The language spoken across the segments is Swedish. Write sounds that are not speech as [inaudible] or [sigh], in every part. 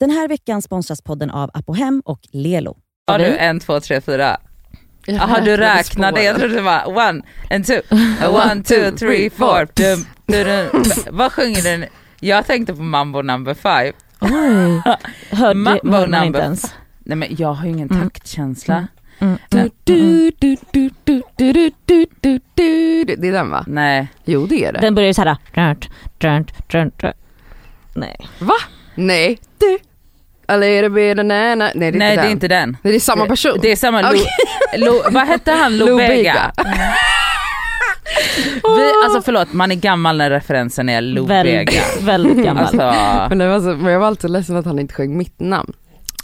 Den här veckan sponsras podden av Apohem och Lelo. Har du en, två, tre, fyra? Jaha du räknade, jag trodde det var one and two, [laughs] one, two, three, four. Dum, dum, dum. Vad sjunger den? Jag tänkte på mambo number five. Oj, [laughs] hörde, mambo hörde number inte ens. Nej men jag har ju ingen mm. taktkänsla. Mm. Mm. Det är den va? Nej. Jo det är det. Den börjar ju såhär. Nej. Va? Nej. Du, A little bit of nana. Nej det är Nej inte det är den. inte den. Det är samma person. Det är samma Lo, Okej. Lo, vad hette han? Lou [laughs] Lobega? Bega. [laughs] Vi, alltså förlåt, man är gammal när referensen är Lobega. Väldigt, [laughs] väldigt gammal. Alltså, Men, det var så, men jag var alltid ledsen att han inte sjöng mitt namn.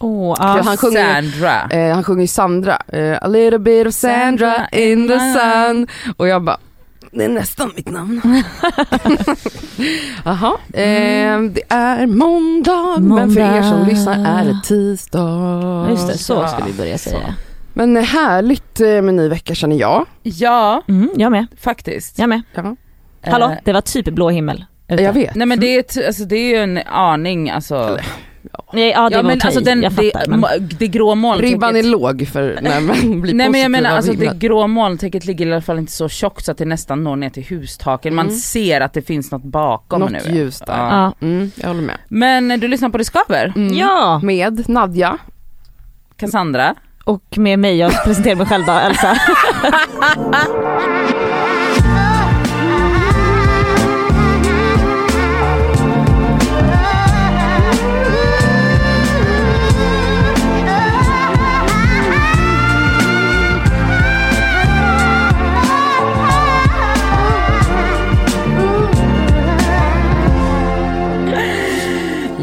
Åh, För ja. han sjunger- Sandra. Eh, han sjunger ju Sandra. Eh, a little bit of Sandra in the sun. Och jag bara, det är nästan mitt namn. [laughs] Jaha, eh, det är måndag, men för er som Måndag. lyssnar är det tisdag. Just det, så Ja, ska vi börja säga. Men eh, härligt eh, med ny vecka känner jag. Ja, Mm, jag med, faktiskt. jag med. Ja. Hallå, Eh, det var typ blå himmel. ute. Jag vet. Nej men det är, alltså, det är ju en aning alltså. Nej, ja det ja, men alltså den, jag det, fattar. Men... må- det grå molntäcket. Ribban är låg för när man [laughs] blir Nej men jag menar alltså det grå molntäcket ligger i alla fall inte så tjockt så att det nästan når ner till hustaken. Man Mm. ser att det finns något bakom Något nu. ljus där. Ja. Ja. Mm, jag håller med. Men eh, du lyssnar på Det Skaver? Mm. ja, Med Nadja. Cassandra? och med mig, jag presenterar mig själv då, Elsa. [laughs]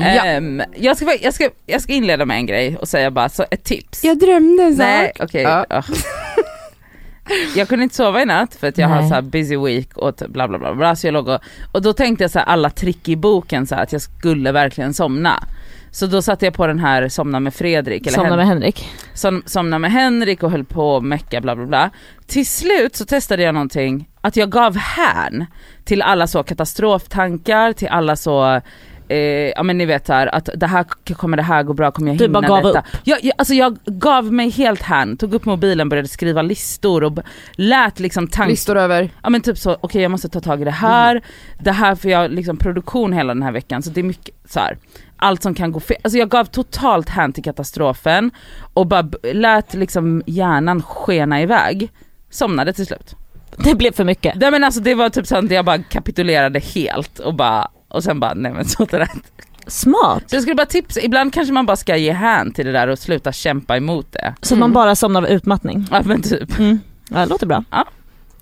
Ja. Ehm, jag, ska, jag, ska, jag ska inleda med en grej och säga bara så ett tips. Jag drömde en sak. Nej okej. Ja. Ugh. [laughs] Jag kunde inte sova i natt för att jag har Nej. så här busy week och bla bla bla, bla så jag låg och, och då tänkte jag så här alla trick i boken så att jag skulle verkligen somna. Så då satte jag på den här Somna med Fredrik, eller Somna med Henrik. som, somna med Henrik och höll på och mecka bla bla bla. Till slut så testade jag någonting, att jag gav hän till alla så katastroftankar, till alla så Eh, ja men ni vet här att det här kommer det här gå bra, kommer jag Du hinna bara gav detta? upp. Jag, jag, alltså jag gav mig helt hän, tog upp mobilen, började skriva listor och lät liksom tankar Listor över. Ja men typ så, okej jag måste ta tag i det här, Mm. det här för jag har liksom produktion hela den här veckan så det är mycket så här. allt som kan gå fel. Alltså jag gav totalt hän till katastrofen och bara lät liksom hjärnan skena iväg. Somnade till slut. Det blev för mycket. Nej men alltså det var typ så att jag bara kapitulerade helt och bara, och sen bara nej men så är det rätt. Smart. Så jag skulle bara tipsa, ibland kanske man bara ska ge hän till det där och sluta kämpa emot det. Så att man bara somnar av utmattning. Ja men typ, Mm. Ja, det låter bra.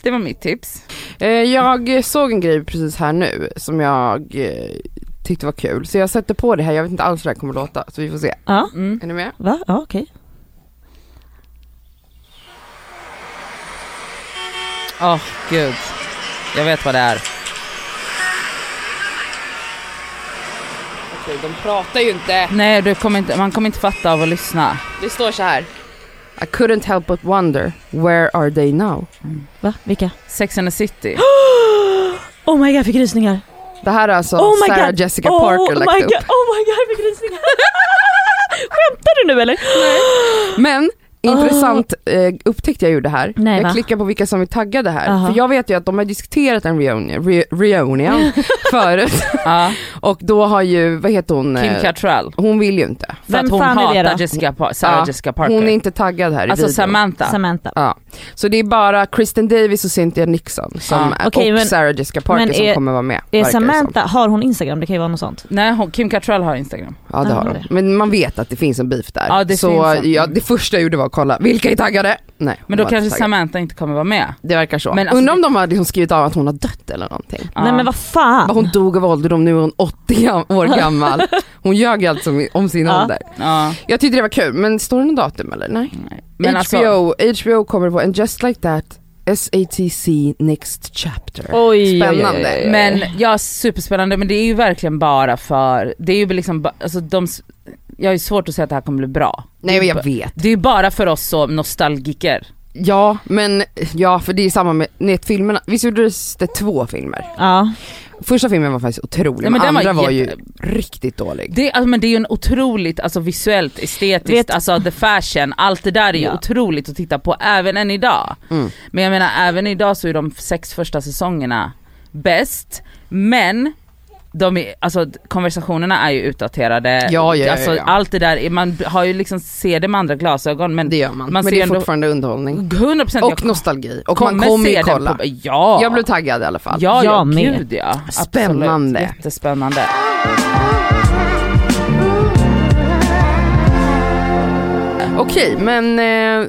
det var mitt tips. Eh, Jag såg en grej precis här nu som jag eh, tyckte var kul. Så jag sätter på det här, jag vet inte alls hur det här kommer låta. Så vi får se. Ja, Mm. Är ni med? va? Ja, okej. Åh gud, jag vet vad det är. Okej, de pratar ju inte. Nej du kommer inte, man kommer inte fatta av att lyssna. Det står så här. I couldn't help but wonder, where are they now? Va? Vilka? Sex and the city. [gasps] Oh my god, jag fick rysningar. Det här är alltså Oh my Sarah god. Jessica oh Parker my lagt god. upp. Oh my god, jag fick rysningar. [laughs] Skämtar du nu eller? [gasps] Men intressant eh, upptäckte jag gjorde här. Nej, va? jag klickar på vilka som är taggade här. Aha. För jag vet ju att de har diskuterat en reunion, re, reunion [laughs] förut. ja, Och då har ju, vad heter hon? Kim eh, Cattrall. Hon vill ju inte. För Vem att hon fan är det hatar? Jessica, Sarah Ja, Jessica Parker. Hon är inte taggad här i alltså videon. Samantha. Samantha. Ja. Så det är bara Kristen Davis och Cynthia Nixon som, Ja. Okej, och men- Sarah Jessica Parker men som är- kommer vara med. Är. Samantha, har hon Instagram? Det kan ju vara något sånt. Nej hon, Kim Cattrall har Instagram. Ja det har hon. Men man vet att det finns en beef där. Ja, det så finns en. ja, det första jag gjorde var kolla, vilka är taggade? Nej. Men då kanske inte. Samantha inte kommer vara med. Det verkar så. Men alltså Undrar om de har liksom skrivit av att hon har dött eller någonting. Ja. Nej men vad fan. Hon dog av ålderdom, nu är hon 80 gam- [laughs] år gammal. Hon ljög alltså om- sin Ja. ålder. Ja, Jag tyckte det var kul, men står det något datum eller? Nej. nej. Men HBO, alltså, HBO kommer på, and just like that, SATC next chapter. Oj, Spännande. Oj, oj, oj. men ja superspännande men det är ju verkligen bara för, det är ju liksom, alltså de, jag har ju svårt att säga att det här kommer bli bra. Nej men jag vet. Det är ju bara för oss så nostalgiker. Ja, men ja för det är samma med nätfilmerna. Visst gjordes det två filmer? Ja. Första filmen var faktiskt otrolig, Nej, men, men var andra var, jätte- ju riktigt dålig. Det, alltså, men det är ju en otroligt alltså, visuellt, estetiskt, Vet- alltså the fashion, allt det där är ju Ja. otroligt att titta på även än idag. Mm. Men jag menar även idag så är de sex första säsongerna bäst, men de är, alltså konversationerna är ju utdaterade, Ja, ja, ja, alltså, ja. allt det där, är- man har ju liksom ser det med andra glasögon men Det gör man, Man men ser det är ändå- fortfarande underhållning. 100% Och jag nostalgi. Och kommer man kommer ju kolla. På, ja! Jag blev taggad i alla fall. Ja, ja, Jag med. gud ja. Absolut. Spännande. Jättespännande. Okej, men eh,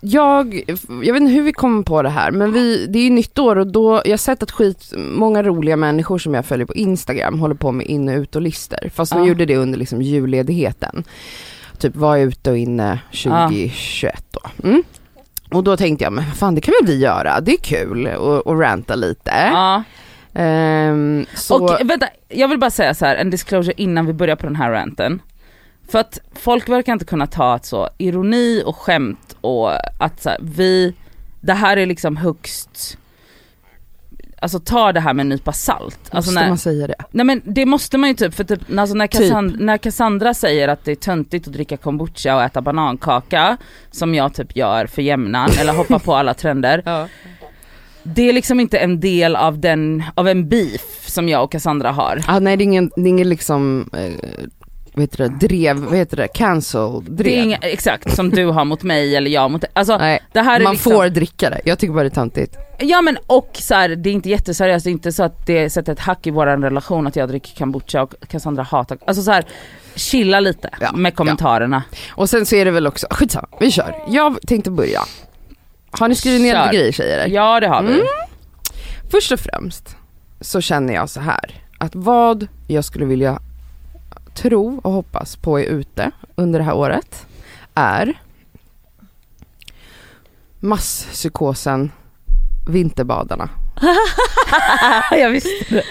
jag, jag vet inte hur vi kom på det här, men vi, det är ju nytt år och då, jag har sett att skit, många roliga människor som jag följer på Instagram håller på med in och ut och lister fast de Ja. gjorde det under liksom julledigheten. Typ var ute och inne 2021 då. Mm. Och då tänkte jag, men fan det kan väl vi göra, det är kul och, och ranta lite. Ja. Så, Och vänta, jag vill bara säga så här, en disclosure innan vi börjar på den här ranten. För att folk verkar inte kunna ta att så ironi och skämt och att så här, vi, det här är liksom högst, alltså ta det här med en nypa salt. Alltså måste när, man säga det? nej men det måste man ju typ, för typ, alltså när, Cassandra, när Cassandra säger att det är töntigt att dricka kombucha och äta banankaka, som jag typ gör för jämnan, [laughs] eller hoppar på alla trender. Ja. Det är liksom inte en del av den, av en beef som jag och Cassandra har. Ah, nej det är ingen, det är ingen liksom, eh, vad heter det, drev, vad heter det, cancel, drev. Det är inga, exakt som du har mot mig eller jag mot Alltså Nej, det här är man liksom, får dricka det. Jag tycker bara det är töntigt. ja men och så här, det är inte jätteseriöst, det är inte så att det sätter ett hack i våran relation att jag dricker kombucha och Cassandra hatar, alltså så här, chilla lite Ja, med kommentarerna. Och sen så är det väl också, skitsamma, vi kör. Jag tänkte börja. Har ni skrivit ner lite grejer tjejer? Ja det har vi. Mm. Först och främst så känner jag så här att vad jag skulle vilja tro och hoppas på är ute under det här året är masspsykosen vinterbadarna. [laughs] jag visste det.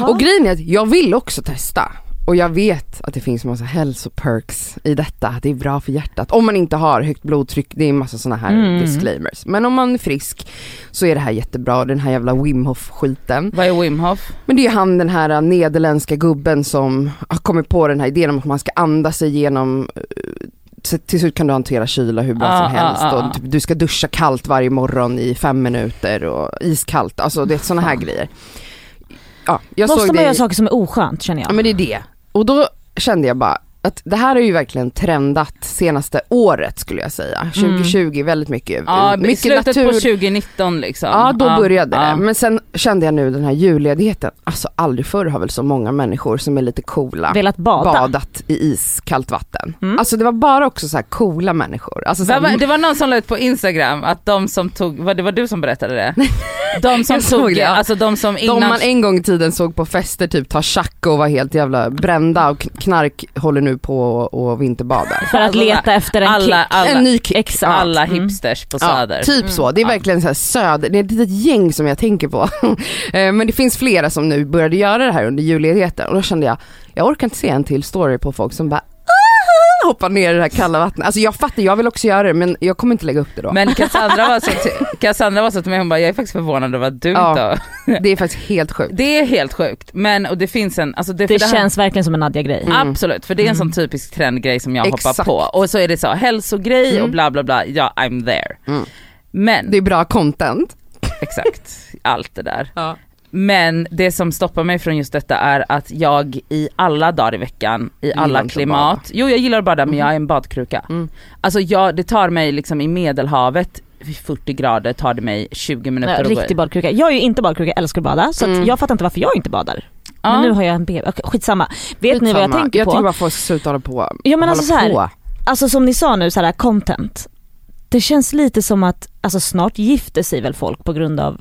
Och grejen är att jag vill också testa. Och jag vet att det finns massa hälsoperks i detta. Det är bra för hjärtat. Om man inte har högt blodtryck, det är massa sådana här Mm. disclaimers. Men om man är frisk så är det här jättebra. Den här jävla Wim Hof skiten. Vad är Wim Hof? Men det är han den här nederländska gubben som har kommit på den här idén om att man ska andas sig igenom eh, till slut kan du hantera kyla hur bra Ah, som helst ah, ah, och ah. typ, du ska duscha kallt varje morgon i fem minuter och iskallt, alltså det är sådana här grejer. Ja, Måste man det göra saker som är oskönt känner Ja jag. men det är det. Och då kände jag bara att det här är ju verkligen trendat senaste året skulle jag säga. 2020 väldigt mycket. Ja, mycket slutet natur. på 2019 liksom. Ja då började ja. det. Men sen kände jag nu den här julledigheten, alltså aldrig förr har väl så många människor som är lite coola Velat bada. badat i iskallt vatten. Mm. Alltså det var bara också så här coola människor. Alltså så Det var, det var någon som la ut på Instagram att de som tog, vad det var du som berättade det? [laughs] De som tog, det, ja. alltså de som de innan, man en gång i tiden såg på fester typ ta tjack och var helt jävla brända och knark håller nu på och, vinterbadar. För att Alltså, leta efter en alla, kick. alla, en ny kick. Exakt. alla Mm. hipsters på Ja, Söder. typ så, det är Ja. verkligen så här söder, det är ett litet gäng som jag tänker på. [laughs] Eh, Men det finns flera som nu började göra det här under julledigheten och då kände jag, jag orkar inte se en till story på folk som bara Hoppar ner i det här kalla vattnet. Alltså jag fattar, jag vill också göra det men jag kommer inte lägga upp det då. Men Cassandra var, så [laughs] till, Cassandra var så till mig, hon bara jag är faktiskt förvånad över att du Ja. inte har. Det är faktiskt helt sjukt. Det är helt sjukt men och det finns en, alltså det, Det det här, känns verkligen som en Nadja-grej. Mm. Absolut, för det är en sån Mm. typisk trendgrej som jag hoppar Exakt. på. Och så är det så hälsogrej och Mm. bla bla bla, ja I'm there. Mm. Men, Det är bra content. exakt, allt det där. Ja. Men det som stoppar mig från just detta är att jag i alla dagar i veckan, i alla klimat, jo jag gillar att bada men Mhm. jag är en badkruka. Mm. Alltså jag, det tar mig liksom i medelhavet, vid 40 grader tar det mig 20 minuter Nej, att gå Riktig badkruka. Jag är ju inte badkruka, jag älskar att bada. Så Mm. att jag fattar inte varför jag inte badar. Ja. Men nu har jag en bebis. Okej, skitsamma. Vet ni vad jag Skitsamma. tänker Jag på? tycker bara folk ska sluta hålla på. Ja, men alltså så här, på. Alltså som ni sa nu, så här, content. Det känns lite som att, alltså snart gifter sig väl folk på grund av.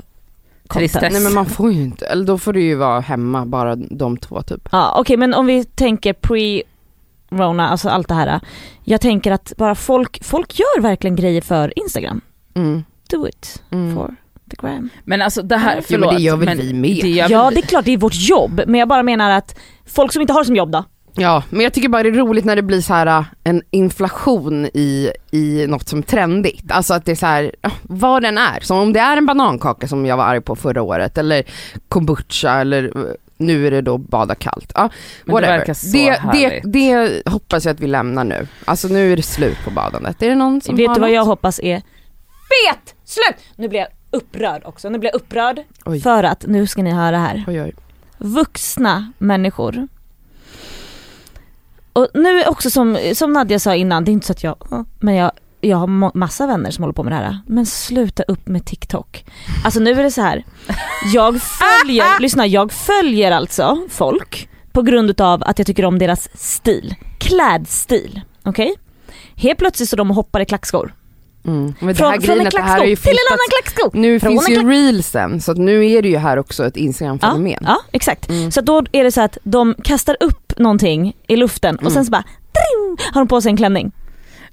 Tristess. Nej men man får ju inte, eller då får du ju vara hemma bara de två typ. Ja okej men om vi tänker pre-rona, alltså allt det här. Jag tänker att bara folk, folk gör verkligen grejer för Instagram. Mm. Do it Mm. for the gram. Men alltså det här, Jo, förlåt. men det gör väl vi med? det gör Ja det är klart det är vårt jobb, men jag bara menar att folk som inte har som jobb då, Ja, men jag tycker bara det är roligt när det blir så här äh, en inflation i, i något som är trendigt. Alltså att det är så här, vad den är. Som om det är en banankaka som jag var arg på förra året eller kombucha eller äh, nu är det då bada kallt. Ja, det whatever. verkar så det, det, härligt. det hoppas jag att vi lämnar nu. Alltså nu är det slut på badandet. Är det någon som Vet har du vad något? jag hoppas är fet slut! Nu blir jag upprörd också, nu blir jag upprörd Oj. för att, nu ska ni höra här, Oj, oj. vuxna människor. Och nu är också som, som Nadja sa innan, det är inte så att jag, men jag, jag har massa vänner som håller på med det här. Men sluta upp med TikTok. Alltså nu är det så här. jag följer, [laughs] lyssna jag följer alltså folk på grund utav att jag tycker om deras stil. Klädstil, okej? Helt plötsligt så de hoppar i klackskor. Mm. Men det Från, här från en det klacksko till en annan klacksko. Nu Från finns ju klack- reelsen så att nu är det ju här också ett instagram-fenomen. Ja, ja exakt. Mm. Så då är det så att de kastar upp någonting i luften och Mm. sen så bara dring, har de på sig en klänning.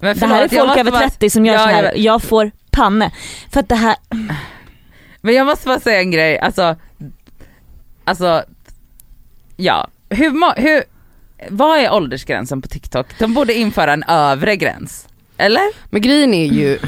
Men Det här är jag folk över bara- 30 som gör Ja, så jag här. vet. jag får panne. För att det här, Men jag måste bara säga en grej, alltså, alltså, ja, hur, må- hur, vad är åldersgränsen på TikTok? De borde införa en övre gräns, eller? Men grejen är ju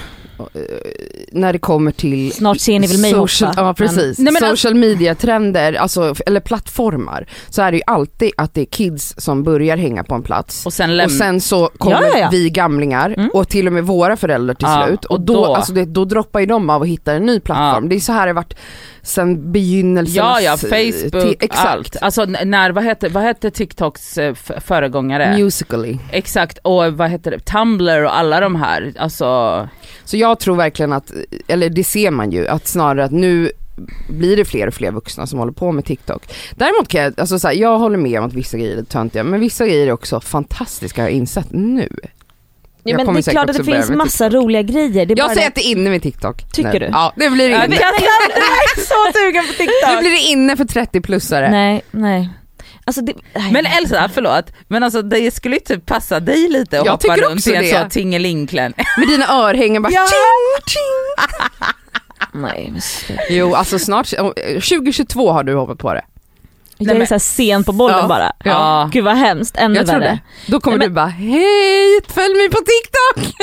när det kommer till snart ser ni väl mig social, hoppa. Ja precis, Nej, men social media trender, alltså, eller plattformar, så är det ju alltid att det är kids som börjar hänga på en plats Och sen och lämna, sen så kommer Ja, ja, vi gamlingar Mm. och till och med våra föräldrar till slut och, och då, då- Alltså det, då droppar ju de av och hittar en ny plattform. Det är så här det har varit sen begynnelsen. ja ja, Facebook, exakt. allt. Alltså när, vad hette, vad hette TikToks eh, föregångare? Musically. Exakt, och vad heter det, Tumblr och alla de här, alltså, Så jag tror verkligen att, eller det ser man ju, att snarare att nu blir det fler och fler vuxna som håller på med TikTok. Däremot kan jag, alltså så här, jag håller med om att vissa grejer är töntiga, men vissa grejer är också fantastiska har jag insett nu. Ja, men det är klart att det finns massa roliga grejer. Jag säger att det är inne med TikTok. Tycker nu. du? Ja, det blir det inne. jag, är så sugen på [laughs] Nu TikTok! blir det inne för 30-plussare. Nej, nej. Alltså det, nej. Men Elsa, förlåt, men alltså det skulle ju typ passa dig lite att Jag hoppa runt i en det. så tingelingklän. [laughs] Med dina örhängen bara Ja. tjing, tjing. [laughs] nej, men sluta. Jo alltså snart, 2022 har du hoppat på det. jag Nej, är men- så här sen på bollen Ja. bara. Ja. Gud vad hemskt, ännu Jag värre. det. Då kommer Nej, du bara hej, följ mig på TikTok!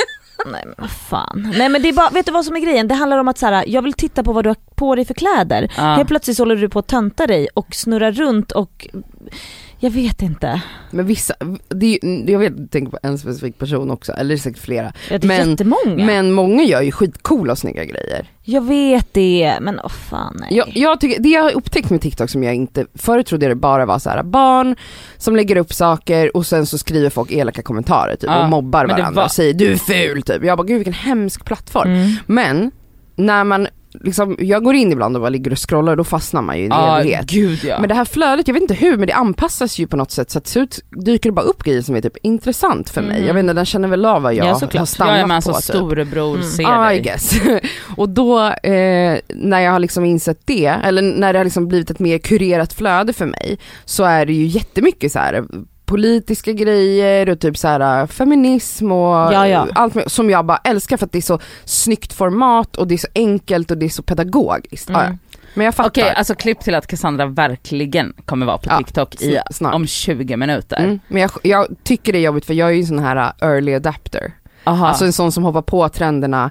Nej men vad fan. Nej men det är bara, vet du vad som är grejen? Det handlar om att så här, jag vill titta på vad du har på dig för kläder. Ja. Helt plötsligt så håller du på att tönta dig och snurra runt och jag vet inte. Men vissa, det jag vet, tänker på en specifik person också, eller säkert flera. Ja, det är Men- jättemånga. Men många gör ju skitcoola och snygga grejer. Jag vet det, men åh fan nej. Jag, jag tycker, det jag har upptäckt med TikTok som jag inte, förut trodde jag det bara var så här barn som lägger upp saker och sen så skriver folk elaka kommentarer typ Ja, och mobbar varandra var- och säger du är ful typ. Jag bara gud vilken hemsk plattform. Mm. Men när man liksom, jag går in ibland och bara ligger och scrollar och då fastnar man ju i en Ja, evighet. gud ja. Men det här flödet, jag vet inte hur men det anpassas ju på något sätt så att slut dyker det bara upp grejer som är typ intressant för mig. Jag vet inte, den känner väl av vad jag Ja, såklart. har jag stannat är med alltså på typ. storebror Mm. ser I dig. guess. [laughs] och då, eh, när jag har liksom insett det, eller när det har liksom blivit ett mer kurerat flöde för mig, så är det ju jättemycket så här politiska grejer och typ så här feminism och Ja, ja. allt med, som jag bara älskar för att det är så snyggt format och det är så enkelt och det är så pedagogiskt. Mm. Ja. Men jag fattar. Okej, alltså klipp till att Cassandra verkligen kommer vara på TikTok i, sn- snart. om 20 minuter. Mm. Men jag, jag tycker det är jobbigt för jag är ju en sån här uh, early adapter. Aha. Alltså en sån som hoppar på trenderna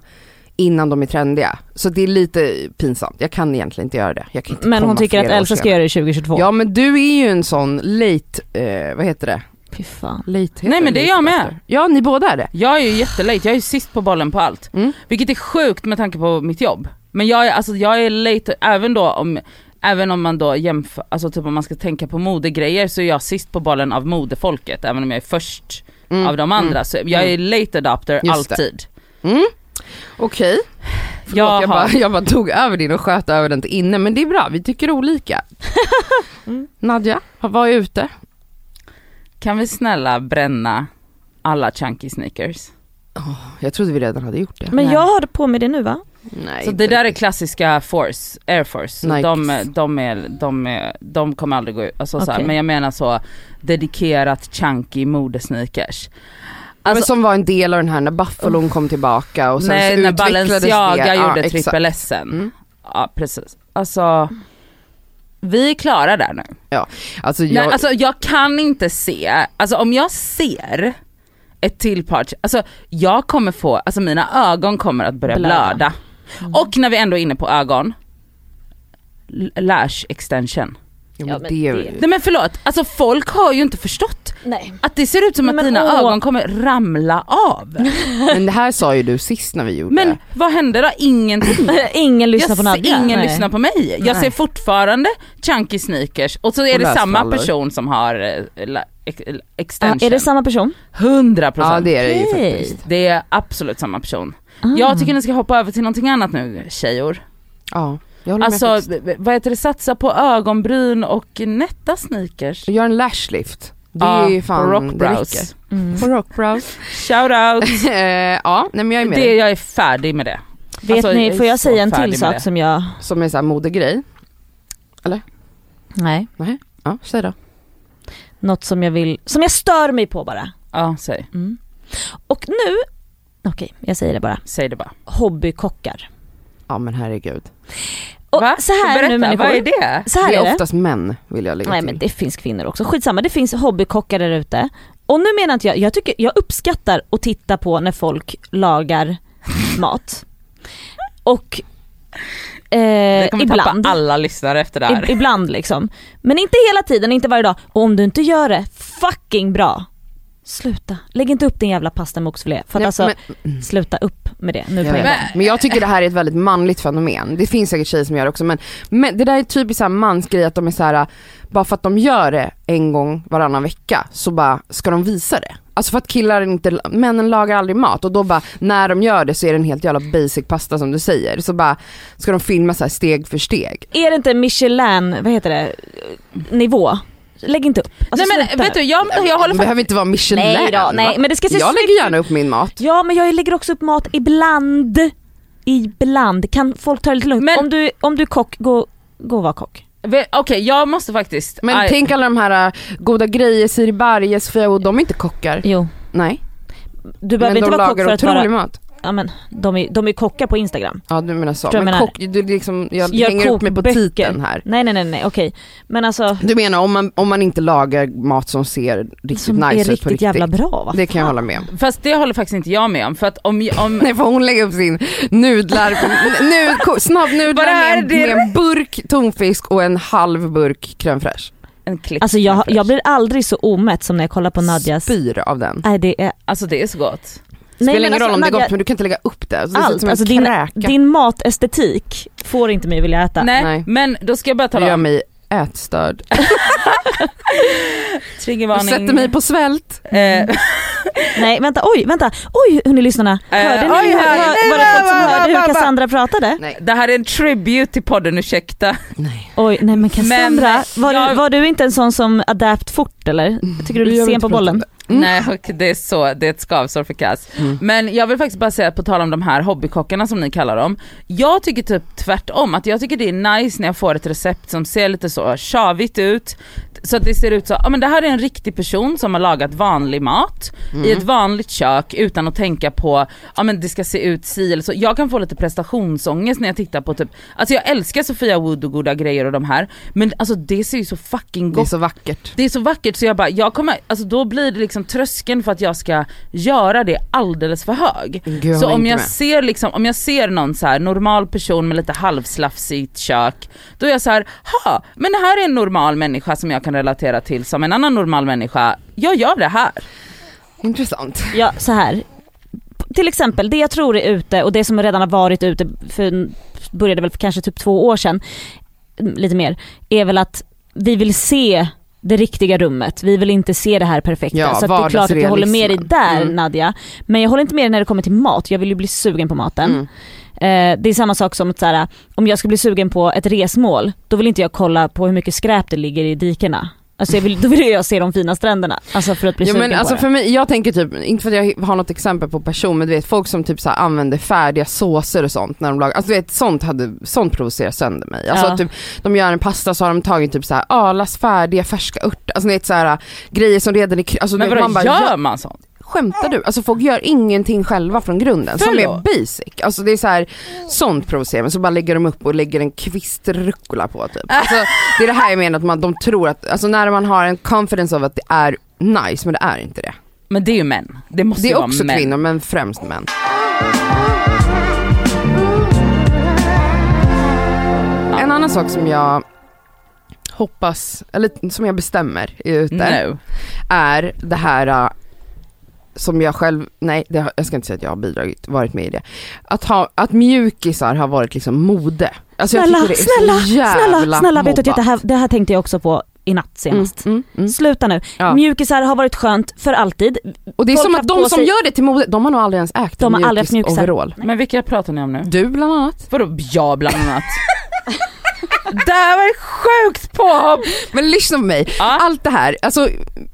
innan de är trendiga. Så det är lite pinsamt, jag kan egentligen inte göra det. Inte Men hon tycker att Elsa ska göra det 2022. Ja men du är ju en sån late, eh, vad heter det? Fy fan. Late heter Nej, men det är jag med. adapter. Ja ni båda är det. Jag är ju jättelate, jag är ju sist på bollen på allt. Mm. Vilket är sjukt med tanke på mitt jobb. Men jag är, alltså, jag är late, även då om, även om man då jämför, alltså typ om man ska tänka på modegrejer så är jag sist på bollen av modefolket, även om jag är först Mm, av de andra. Så jag är late adopter Just alltid. Okej. Förlåt Jaha. jag bara, jag bara tog över din och sköt över den till inne men det är bra, vi tycker olika. [laughs] Mm. Nadja, vad är ute? Kan vi snälla bränna alla chunky sneakers? Jag trodde vi redan hade gjort det. Men Nej. jag har på mig det nu va? Nej, Så det där är klassiska Force, Air Force. Nikes. de, de, är, de, är, de kommer aldrig gå ut, alltså, så här, Okej. men jag menar så dedikerat chunky modesneakers. Men Alltså, som var en del av den här när Buffalon kom tillbaka och sen nej, så när Balenciaga det. gjorde exakt. trippel S sen. Mm. Ja precis. Alltså, Vi är klara där nu. Alltså jag, Nej, alltså jag kan inte se, alltså om jag ser ett till par, alltså jag kommer få, alltså mina ögon kommer att börja Blöda. blöda. Mm. Och när vi ändå är inne på ögon, lash extension. Ja, Ja, men det, det- Nej men förlåt, alltså folk har ju inte förstått Nej. att det ser ut som att Men dina åh. ögon kommer ramla av. [laughs] men det här sa ju du sist när vi gjorde Men vad hände då? Ingenting. [laughs] Ingen lyssnar jag på Nadja. Ingen Nej. lyssnar på mig. Jag Nej. ser fortfarande chunky sneakers och så är Och det samma person som har eh, extension. är det samma person? 100 procent. Ja det är det ju faktiskt. Det är absolut samma person. Ah. Jag tycker ni ska hoppa över till någonting annat nu tjejor. Ja, håller Alltså vad heter det, satsa på ögonbryn och nätta sneakers. Gör en lashlift. Det Ja, är ju på fan, det rockbrows. Mm. På rockbrows. [laughs] Shout out. [laughs] Eh, ja, nej men jag är med det, jag är färdig med det. Vet Alltså, ni, jag får jag så säga en till sak som jag, Som är såhär modegrej. nej, Ja, säg då. något som jag vill, som jag stör mig på bara. Ja, säg. Mm. Och nu, okej jag säger det bara, Säg det bara. hobbykockar. Ja men herregud. Och Va? så här Berätta, nu människor. vad är det? Så här det är är det. oftast män vill jag lägga Nej till. men det finns kvinnor också, skitsamma det finns hobbykockar där ute. Och nu menar inte jag, jag tycker, jag uppskattar att titta på när folk lagar [laughs] mat. Och eh, kommer ibland, tappa alla lyssnare efter det här. i, ibland liksom. Men inte hela tiden, inte varje dag. Och om du inte gör det fucking bra, sluta. Lägg inte upp din jävla pasta med oxfilé. För att Nej, alltså, men, sluta upp med det nu jag på en gång. men jag tycker det här är ett väldigt manligt fenomen. Det finns säkert tjejer som gör det också men, men det där är typiskt såhär mansgrej att de är såhär, bara för att de gör det en gång varannan vecka så bara ska de visa det. Alltså för att killar inte, männen lagar aldrig mat och då bara när de gör det så är det en helt jävla basic pasta som du säger. Så bara ska de filma så steg för steg. Är det inte Michelin, vad heter det, nivå? Lägg inte upp. Alltså, Nej men vet du, jag, jag håller behöver inte vara Michelin. Nej då, nej men det ska se Jag lägger gärna upp min mat. Ja men jag lägger också upp mat ibland. Ibland. Kan folk ta det lite lugnt? Men- om, du, om du är kock, gå, gå och var kock. Okej jag måste faktiskt, Men aj, tänk alla de här äh, goda grejer, Siri Barje, Sofia och de är inte kockar. Jo. Nej, Du behöver men inte vara kock för att vara... mat. Ja men de är, de är kockar på Instagram. Ja du menar så. Men jag kock, du liksom, jag Gör hänger upp mig på titeln här. Nej nej nej nej okej. Men alltså, Du menar om man, om man inte lagar mat som ser riktigt som nice är ut på riktigt riktigt. jävla bra va? Det kan jag hålla med om. fast det håller faktiskt inte jag med om för att om, om Nej för hon lägger upp sin nudlar, nu, snabbnudlar är med, det? med en burk tonfisk och en halv burk crème fraîche. en klick Alltså jag, jag blir aldrig så omätt som när jag kollar på Nadjas... Spyr av den. Nej det är... Alltså det är så gott. Spelar men ingen alltså, roll om det är gott men du kan inte lägga upp det. Alltså, det Allt, alltså din, din matestetik får inte mig vilja äta. Nej, Nej. men då ska jag bara Det tala gör om, mig ätstörd. [laughs] Du triggervarning. sätter mig på svält. Eh, Nej vänta, oj vänta, oj hörni lyssnarna. Eh, Hörde ni, oj, hur, hörde hör, ni? var det folk som Va, va, hörde va, hur va. Cassandra pratade? Nej. det här är en tribute till podden, ursäkta. Nej. Oj nej men Cassandra, Men, var, jag- du, var du inte en sån som adapt fort eller? Tycker du är sen på bollen? Mm. Nej och det är så, det är ett skavsår för Cass. Mm. Men jag vill faktiskt bara säga på tal om de här hobbykockarna som ni kallar dem. Jag tycker typ tvärtom, att jag tycker det är nice när jag får ett recept som ser lite så tjavigt ut. Så att det ser ut så, ja men det här är en riktig person som har lagat vanlig mat Mm. i ett vanligt kök utan att tänka på, ja men det ska se ut si eller så. Jag kan få lite prestationsångest när jag tittar på typ, alltså jag älskar Sofia Wood och goda grejer och de här, men alltså det ser ju så fucking Det är gott så vackert. det är så vackert så jag bara, jag kommer, alltså då blir det liksom tröskeln för att jag ska göra det alldeles för hög. Gud, så om jag med. ser liksom, om jag ser någon så här normal person med lite halvslafsigt kök, då är jag så här, ha, men det här är en normal människa som jag kan relatera till som en annan normal människa, jag gör det här. Intressant. Ja så här. Till exempel det jag tror är ute och det som redan har varit ute för, började väl för kanske typ två år sedan, lite mer, är väl att vi vill se det riktiga rummet, vi vill inte se det här perfekta. Ja, så det är klart att jag håller med dig där Mm. Nadja. Men jag håller inte med dig när det kommer till mat, jag vill ju bli sugen på maten. Mm. Eh, det är samma sak som att så här, om jag ska bli sugen på ett resmål, då vill inte jag kolla på hur mycket skräp det ligger i dikena. Alltså jag vill, då vill jag se de fina stränderna. Alltså för att bli Ja, men alltså på för det. mig, jag tänker typ, inte för att jag har något exempel på person men du vet folk som typ så här använder färdiga såser och sånt när de lagar, alltså du vet sånt, hade, sånt provocerar sönder mig. Alltså Ja. typ, de gör en pasta så har de tagit typ så här Arlas färdiga färska örter, alltså ni vet så här grejer som redan är, alltså Men vadå, man bara gör man sånt? Skämtar du? Alltså folk gör ingenting själva från grunden som är Förlåt. basic. Alltså det är så här, sånt provocerar så bara lägger de upp och lägger en kvist rucola på typ. Alltså, det är det här jag menar att man, de tror att, alltså när man har en confidence av att det är nice men det är inte det. Men det är ju män. Det måste Det ju är vara också män. kvinnor men främst män. En annan sak som jag hoppas, eller som jag bestämmer är ute, No. är det här äh, som jag själv, nej det har, jag ska inte säga att jag har bidragit, varit med i det. Att, ha, att mjukisar har varit liksom mode. Alltså jag Snälla, tycker det är snälla, så jävla snälla, snälla vet du att mobbat. det här, det här tänkte jag också på i natt senast. Mm, mm, mm. Sluta nu. Ja. Mjukisar har varit skönt för alltid. Och det är Folk som att de som sig- gör det till mode, de har nog aldrig ens ägt De en har aldrig haft mjukis mjukisar. overall. Men vilka pratar ni om nu? Du bland annat. Vadå jag bland annat? [laughs] [laughs] det här var ett sjukt påhopp! Men lyssna på mig, Ja. allt det här, alltså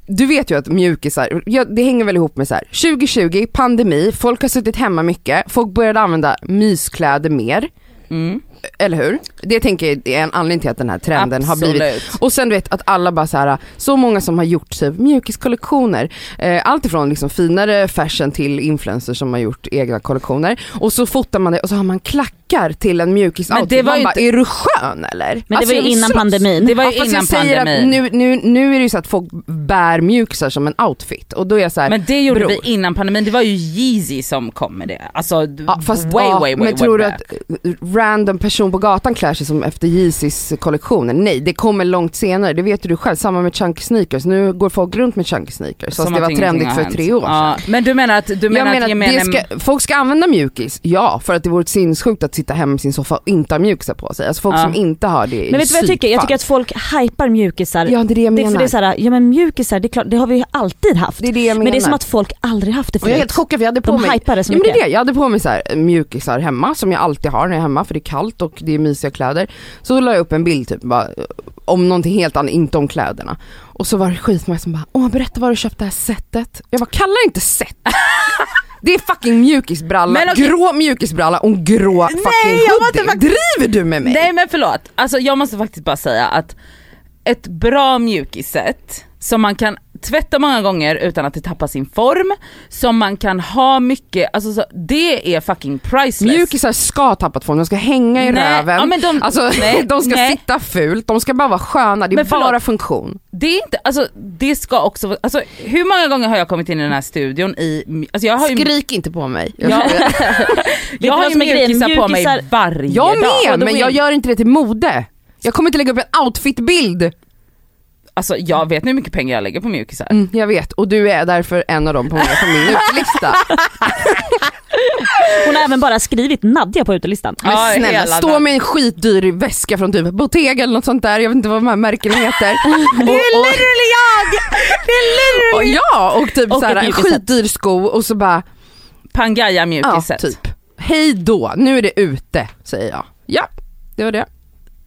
du vet ju att mjukisar, ja, det hänger väl ihop med så här. 2020, pandemi, folk har suttit hemma mycket, folk började använda myskläder mer, Mm. Eller hur? Det tänker jag är en anledning till att den här trenden har blivit Absolut. och sen du vet att alla bara så här, så många som har gjort typ mjukiskollektioner. Eh, allt ifrån liksom finare fashion till influencers som har gjort egna kollektioner. Och så fotar man det och så har man klackar till en mjukis Men det var Man ju bara, inte- är du skön eller? Men det Alltså, var jag ju vill innan pandemin. Det var ju Ja, innan jag säger pandemin. att nu, nu, nu är det ju så att folk bär mjukisar som en outfit och då är jag så här, Men det gjorde bror. vi innan pandemin, det var ju Yeezy som kom med det. Alltså Ja, fast, way, ja, way, way, men tror du way att back. eh, random person på gatan klär sig som efter Yeezys kollektioner? Nej, det kommer långt senare, det vet ju du själv. Samma med chunky sneakers, nu går folk runt med chunky sneakers fast det att var trendigt för tre år sedan. Ja, men du menar att, du Jag menar menar att att gemene... det ska, folk ska använda mjukis, ja för att det vore sinnessjukt att sitta hemma i sin soffa och inte ha mjukisar på sig. Alltså folk Ja. som inte har det Men vet du vad jag tycker? Jag tycker att folk hypar mjukisar. Ja det är det jag det, menar. för det är såhär, ja men mjukisar, det, är klart, det har vi ju alltid haft. det är det jag menar. men det är som att folk aldrig haft det och jag är förut. helt chockad för jag hade på De mig hypar det så Ja, men det mycket. är det. Jag hade på mig så här, mjukisar hemma som jag alltid har när jag är hemma för det är kallt och det är mysiga kläder. Så la jag upp en bild typ bara, om någonting helt annat, inte om kläderna. Och så var det skitmånga som bara, åh berätta var du köpt det här setet. Jag bara, kalla det inte set. [laughs] Det är fucking mjukisbralla, okej. grå mjukisbralla och en grå fucking måste hoodie. Driver du med mig? Nej men förlåt, alltså jag måste faktiskt bara säga att ett bra mjukisset som man kan tvätta många gånger utan att det tappar sin form, som man kan ha mycket, alltså så, det är fucking priceless. Mjukisar ska ha tappat form, de ska hänga i Nej, röven. ja, men de- alltså, [laughs] nej, de ska nej. sitta fult, de ska bara vara sköna, det är Men förlåt. bara funktion. Det är inte, alltså det ska också, alltså hur många gånger har jag kommit in i den här studion i, alltså jag har ju, Skrik inte på mig. Jag, [laughs] jag, jag har ju mjukisar på mig varje jag dag. med, Och då men jag gör inte det till mode. Jag kommer inte lägga upp en outfitbild. Alltså jag vet hur mycket pengar jag lägger på mjukisar. Mm, jag vet, och du är därför en av dem på, på min utelista. [laughs] Hon har även bara skrivit Nadja på utelistan. Men Ja, snälla, stå med en skitdyr väska från typ Bottega eller något sånt där, jag vet inte vad de här märkena heter. [laughs] och, och, literally jag! Det är och, ja, och typ Och så här, ett en skitdyr sko och så bara, Pangaya ja mjukiset. typ. Hej då, nu är det ute, säger jag. Ja, det var det.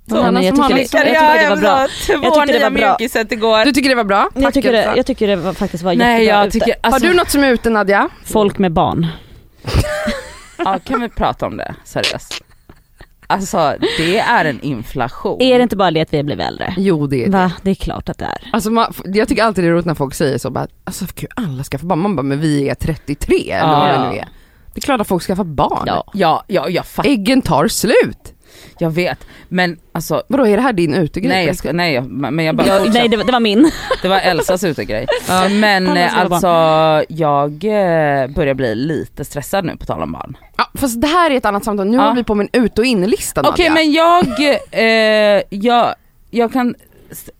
Men annan jag som har tycker det- sånt? jag tycker det var bra. Två Jag tycker det var bra. mjukiset igår. Du tycker det var bra? Jag tycker, det, jag tycker det var, faktiskt var Nej jättebra jag ute. tycker, alltså, Har du något som är ute Nadja? Folk med barn. ja, kan vi prata om det seriöst? Alltså det är en inflation. Är det inte bara det att vi blev äldre? Jo det är det. Va? Det är klart att det är. Alltså man, jag tycker alltid det är roligt när folk säger så bara, alltså gud alla skaffar barn, man bara men vi är 33 eller vad Ja. det nu är. Det är klart att folk skaffar barn. Ja. Ja, ja jag fattar, Äggen tar slut. Jag vet. Men alltså, Vadå är det här din utegrej? nej, jag ska, nej jag, men jag bara Jag, nej det var, det var min. [laughs] Det var Elsas utegrej. Men Alla eh, alltså jag eh, börjar bli lite stressad nu på tal om barn. Ja, fast det här är ett annat samtal, nu Ja. har vi på med en ut och inlista Okej Nadja. men jag, eh, jag, jag kan,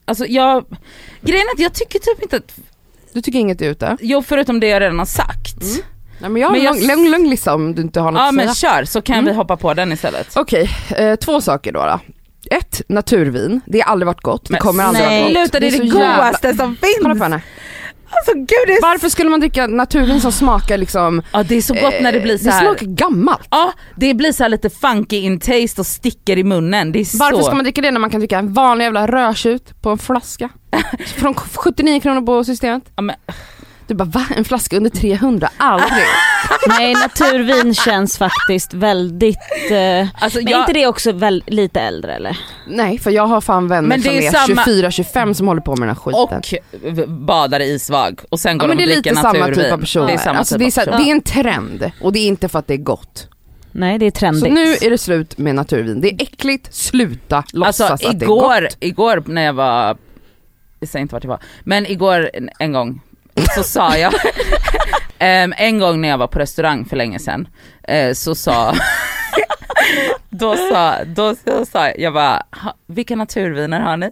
alltså jag, grejen är att jag tycker typ inte att, Du tycker inget är ute? jo förutom det jag redan har sagt. Mm. Nej, men jag har Men en jag- lång, lång, lång lista om du inte har något Ja att men säga. kör så kan Mm. vi hoppa på den istället. Okej, eh, två saker då, då. Ett, naturvin. Det har aldrig varit gott, det Men kommer aldrig nej. vara gott. Sluta det är det, så jävla- godaste som Kolla finns! på henne. Alltså gud det är, Varför skulle man dricka naturvin som smakar liksom, ja, det är så gott när det blir så det här. smakar gammalt. Ja det blir så här lite funky in taste och sticker i munnen. Det är Varför så. ska man dricka det när man kan dricka en vanlig jävla rödtjut på en flaska? [laughs] Från 79 kronor på systemet. Ja, men, Du bara va? En flaska under 300? Aldrig. [laughs] Nej naturvin känns faktiskt väldigt, eh, Alltså, men jag, inte det också väl, lite äldre eller? Nej för jag har fan vänner Men det som är är, samma- 24-25 som håller på med den här skiten. och badar i isvag och sen går ja, men de det och är dricker lite samma naturvin. typ av personer. Det är samma alltså, typ det, är av så det är en trend och det är inte för att det är gott. Nej det är trendigt. Så nu är det slut med naturvin. Det är äckligt, sluta låtsas Alltså att det är igår, gott. igår när jag var, jag säger inte vart jag var, men igår en- en gång så sa jag, [laughs] Em, en gång när jag var på restaurang för länge sedan, eh, så sa, [laughs] då sa, då, då sa jag, jag bara, "Ha, vilka naturviner har ni?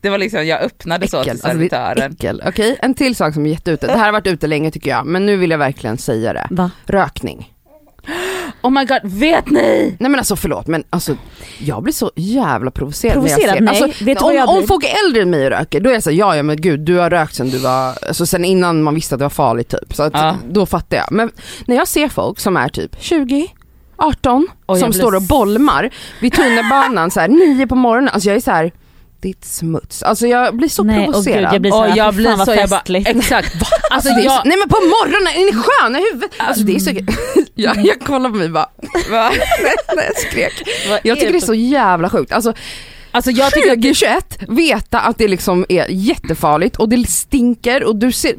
Det var liksom, jag öppnade så till Äckel, alltså, det är servitören. äckel. Okej, en till sak som är jätteute. Det här har varit ute länge tycker jag, men nu vill jag verkligen säga det. Va? Rökning. Oh my god, vet ni? Nej men alltså förlåt men alltså jag blir så jävla provocerad, Provocerad? när jag ser alltså, vet du vad jag om blir? folk är äldre än mig och röker då är jag såhär, ja ja men gud du har rökt sen du var, alltså sen innan man visste att det var farligt typ. Så att, Ja. då fattar jag. Men när jag ser folk som är typ 20, 18, Och jag som blir står och bolmar vid tunnelbanan så här, 9 på morgonen, alltså jag är så här. Ditt smuts. Alltså jag blir så Nej, och provocerad. gud, jag blir Och såhär, jag blir så, jag bara, exakt. Alltså Alltså jag, så, nej men på morgonen, är ni sköna i huvudet? Alltså det är så, [laughs] jag, jag kollar på mig bara, [laughs] va? nej, [laughs] jag skrek. Vad Jag tycker det är så jävla sjukt. Alltså Alltså jag tycker att 2021, veta att det liksom är jättefarligt och det stinker och du ser,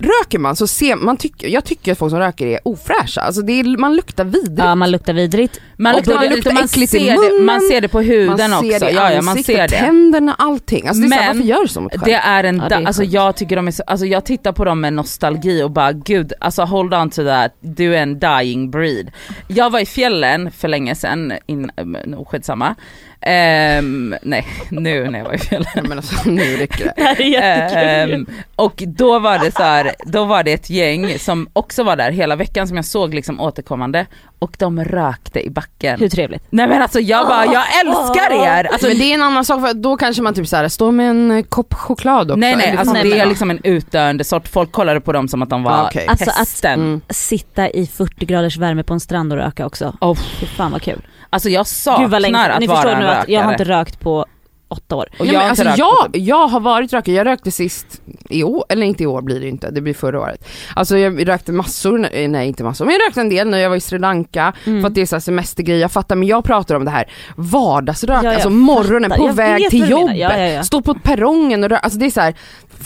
röker man så ser man, tycker, jag tycker att folk som röker är ofräscha. Alltså det är, man luktar vidrigt. Ja man luktar vidrigt. man luktar, man luktar man, äckligt i ser det, munnen. man ser det på huden man ser också. det i ja, ja, man ser det. tänderna, allting. Alltså det är så här, Men varför gör du så mot dig Det själv? är en, Ja, det är alltså jag tycker de är så, alltså jag tittar på dem med nostalgi och bara gud, alltså hold on to that, du är en dying breed. Jag var i fjällen för länge sedan, in, um, skitsamma. Ehm, nej, nu när jag var i fjällen. Nej, men alltså nu räcker det. [laughs] Det här är jättekul. Ehm, och då var det så här, då var det ett gäng som också var där hela veckan som jag såg liksom återkommande och de rökte i backen. Hur trevligt? Nej men alltså jag bara, jag älskar er! Alltså, men det är en annan sak för då kanske man typ så här står med en eh, kopp choklad också. nej nej, alltså fan det är liksom en utdöende sort, folk kollade på dem som att de var Ah, okej. Alltså att-. Mm. Sitta i 40 graders värme på en strand och röka också. Oh, Fy fan vad kul. alltså jag saknar Gud vad länge, att ni vara förstår en att jag har inte rökt på åtta år. Och ja, jag inte alltså, rökt jag, på- jag har varit rökare, jag rökte sist i år, eller inte i år blir det inte, det blir förra året. Alltså jag rökte massor, när- nej inte massor, men jag rökte en del när jag var i Sri Lanka, Mm. för att det är så semestergrej, jag fattar men jag pratar om det här vardagsrök, Ja, alltså morgonen fattar. på Jag väg till jobbet, Ja, ja, stå på perrongen och rö- alltså det är så här,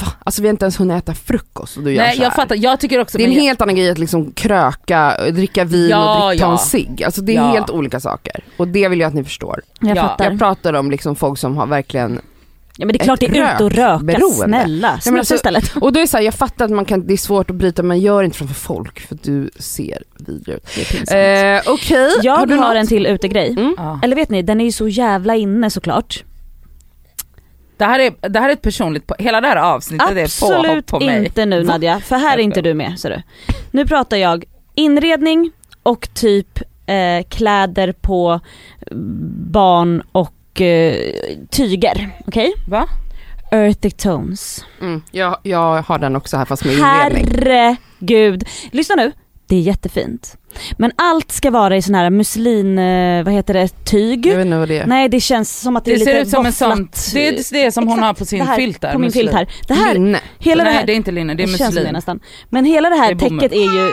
va? alltså vi har inte ens hunnit äta frukost och du gör Nej så här. jag fattar, jag tycker också Det är en helt annan grej att liksom kröka, dricka vin Ja, och dricka, ta ja. en cigg. Alltså det är Ja. helt olika saker. Och det vill jag att ni förstår. Jag Ja. fattar. Jag pratar om liksom folk som har verkligen ja men det är klart det är ut och röka, rökberoende. snälla. men Snusa alltså- istället. Och då är det så här, jag fattar att man kan, det är svårt att bryta men gör inte framför folk för du ser vidrig ut. Det är pinsamt. Eh, Okej, jag har, du något? en till utegrej. Mm. Eller vet ni, den är ju så jävla inne såklart. Det här, är, det här är ett personligt, hela det här avsnittet är påhopp Absolut på mig. inte nu Nadja, för här är inte du med ser du. Nu pratar jag inredning och typ eh, kläder på barn och eh, tyger. Okej? Va? Earthy tones. Mm, jag, jag har den också här fast med inredning. Herregud. Lyssna nu, det är jättefint. Men allt ska vara i sån här muslin, eh, vad heter det, tyg? Jag vet inte vad det är. Nej det känns som att det, Det är lite ser ut som en sån, våfflat. det är det som hon Exakt, har på sin det här, filt där. På min muslim. filt här. Det här, Linne. hela det Nej här, det är inte linne, det är känns som det nästan. Men hela det här Det är täcket är ju,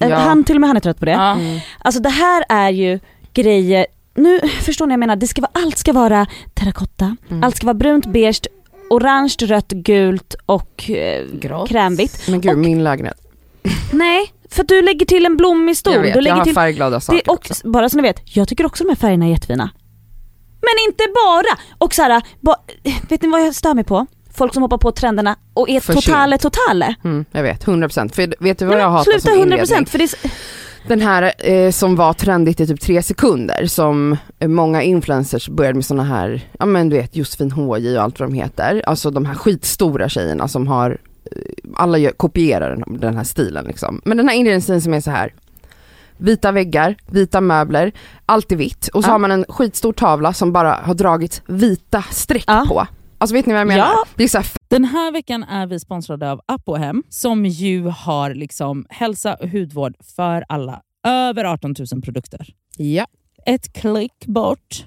eh, Ja. han till och med han är trött på det. Ja. Mm. Alltså det här är ju grejer, nu förstår ni vad jag menar, det ska vara, allt ska vara terrakotta, Mm. allt ska vara brunt, beige, orange, rött, gult och eh, krämvitt. Men gud, Och- min lägenhet. Nej, för att du lägger till en blommig stol. jag vet, du jag lägger har till färgglada saker det, och också. bara så ni vet, jag tycker också de här färgerna är jättefina. Men inte bara! Och så här, ba, vet ni vad jag stör mig på? Folk som hoppar på trenderna och är För totale totale. Mm, jag vet, 100%. För vet du vad Nej, jag hatar sluta som 100% inredning? för det är, Den här eh, som var trendigt i typ tre sekunder som eh, många influencers började med såna här, ja men du vet Josefin HJ och allt vad de heter. Alltså de här skitstora tjejerna som har, alla gör, kopierar den, den här stilen liksom. Men den här inredningsstilen som är så här vita väggar, vita möbler, allt är vitt och så Ja. har man en skitstor tavla som bara har dragit vita streck Ja. på. Alltså vet ni vad jag menar? Ja. Det är så här Den här veckan är vi sponsrade av Apohem som ju har liksom hälsa och hudvård för alla. Över 18 000 produkter. Ja. Ett klick bort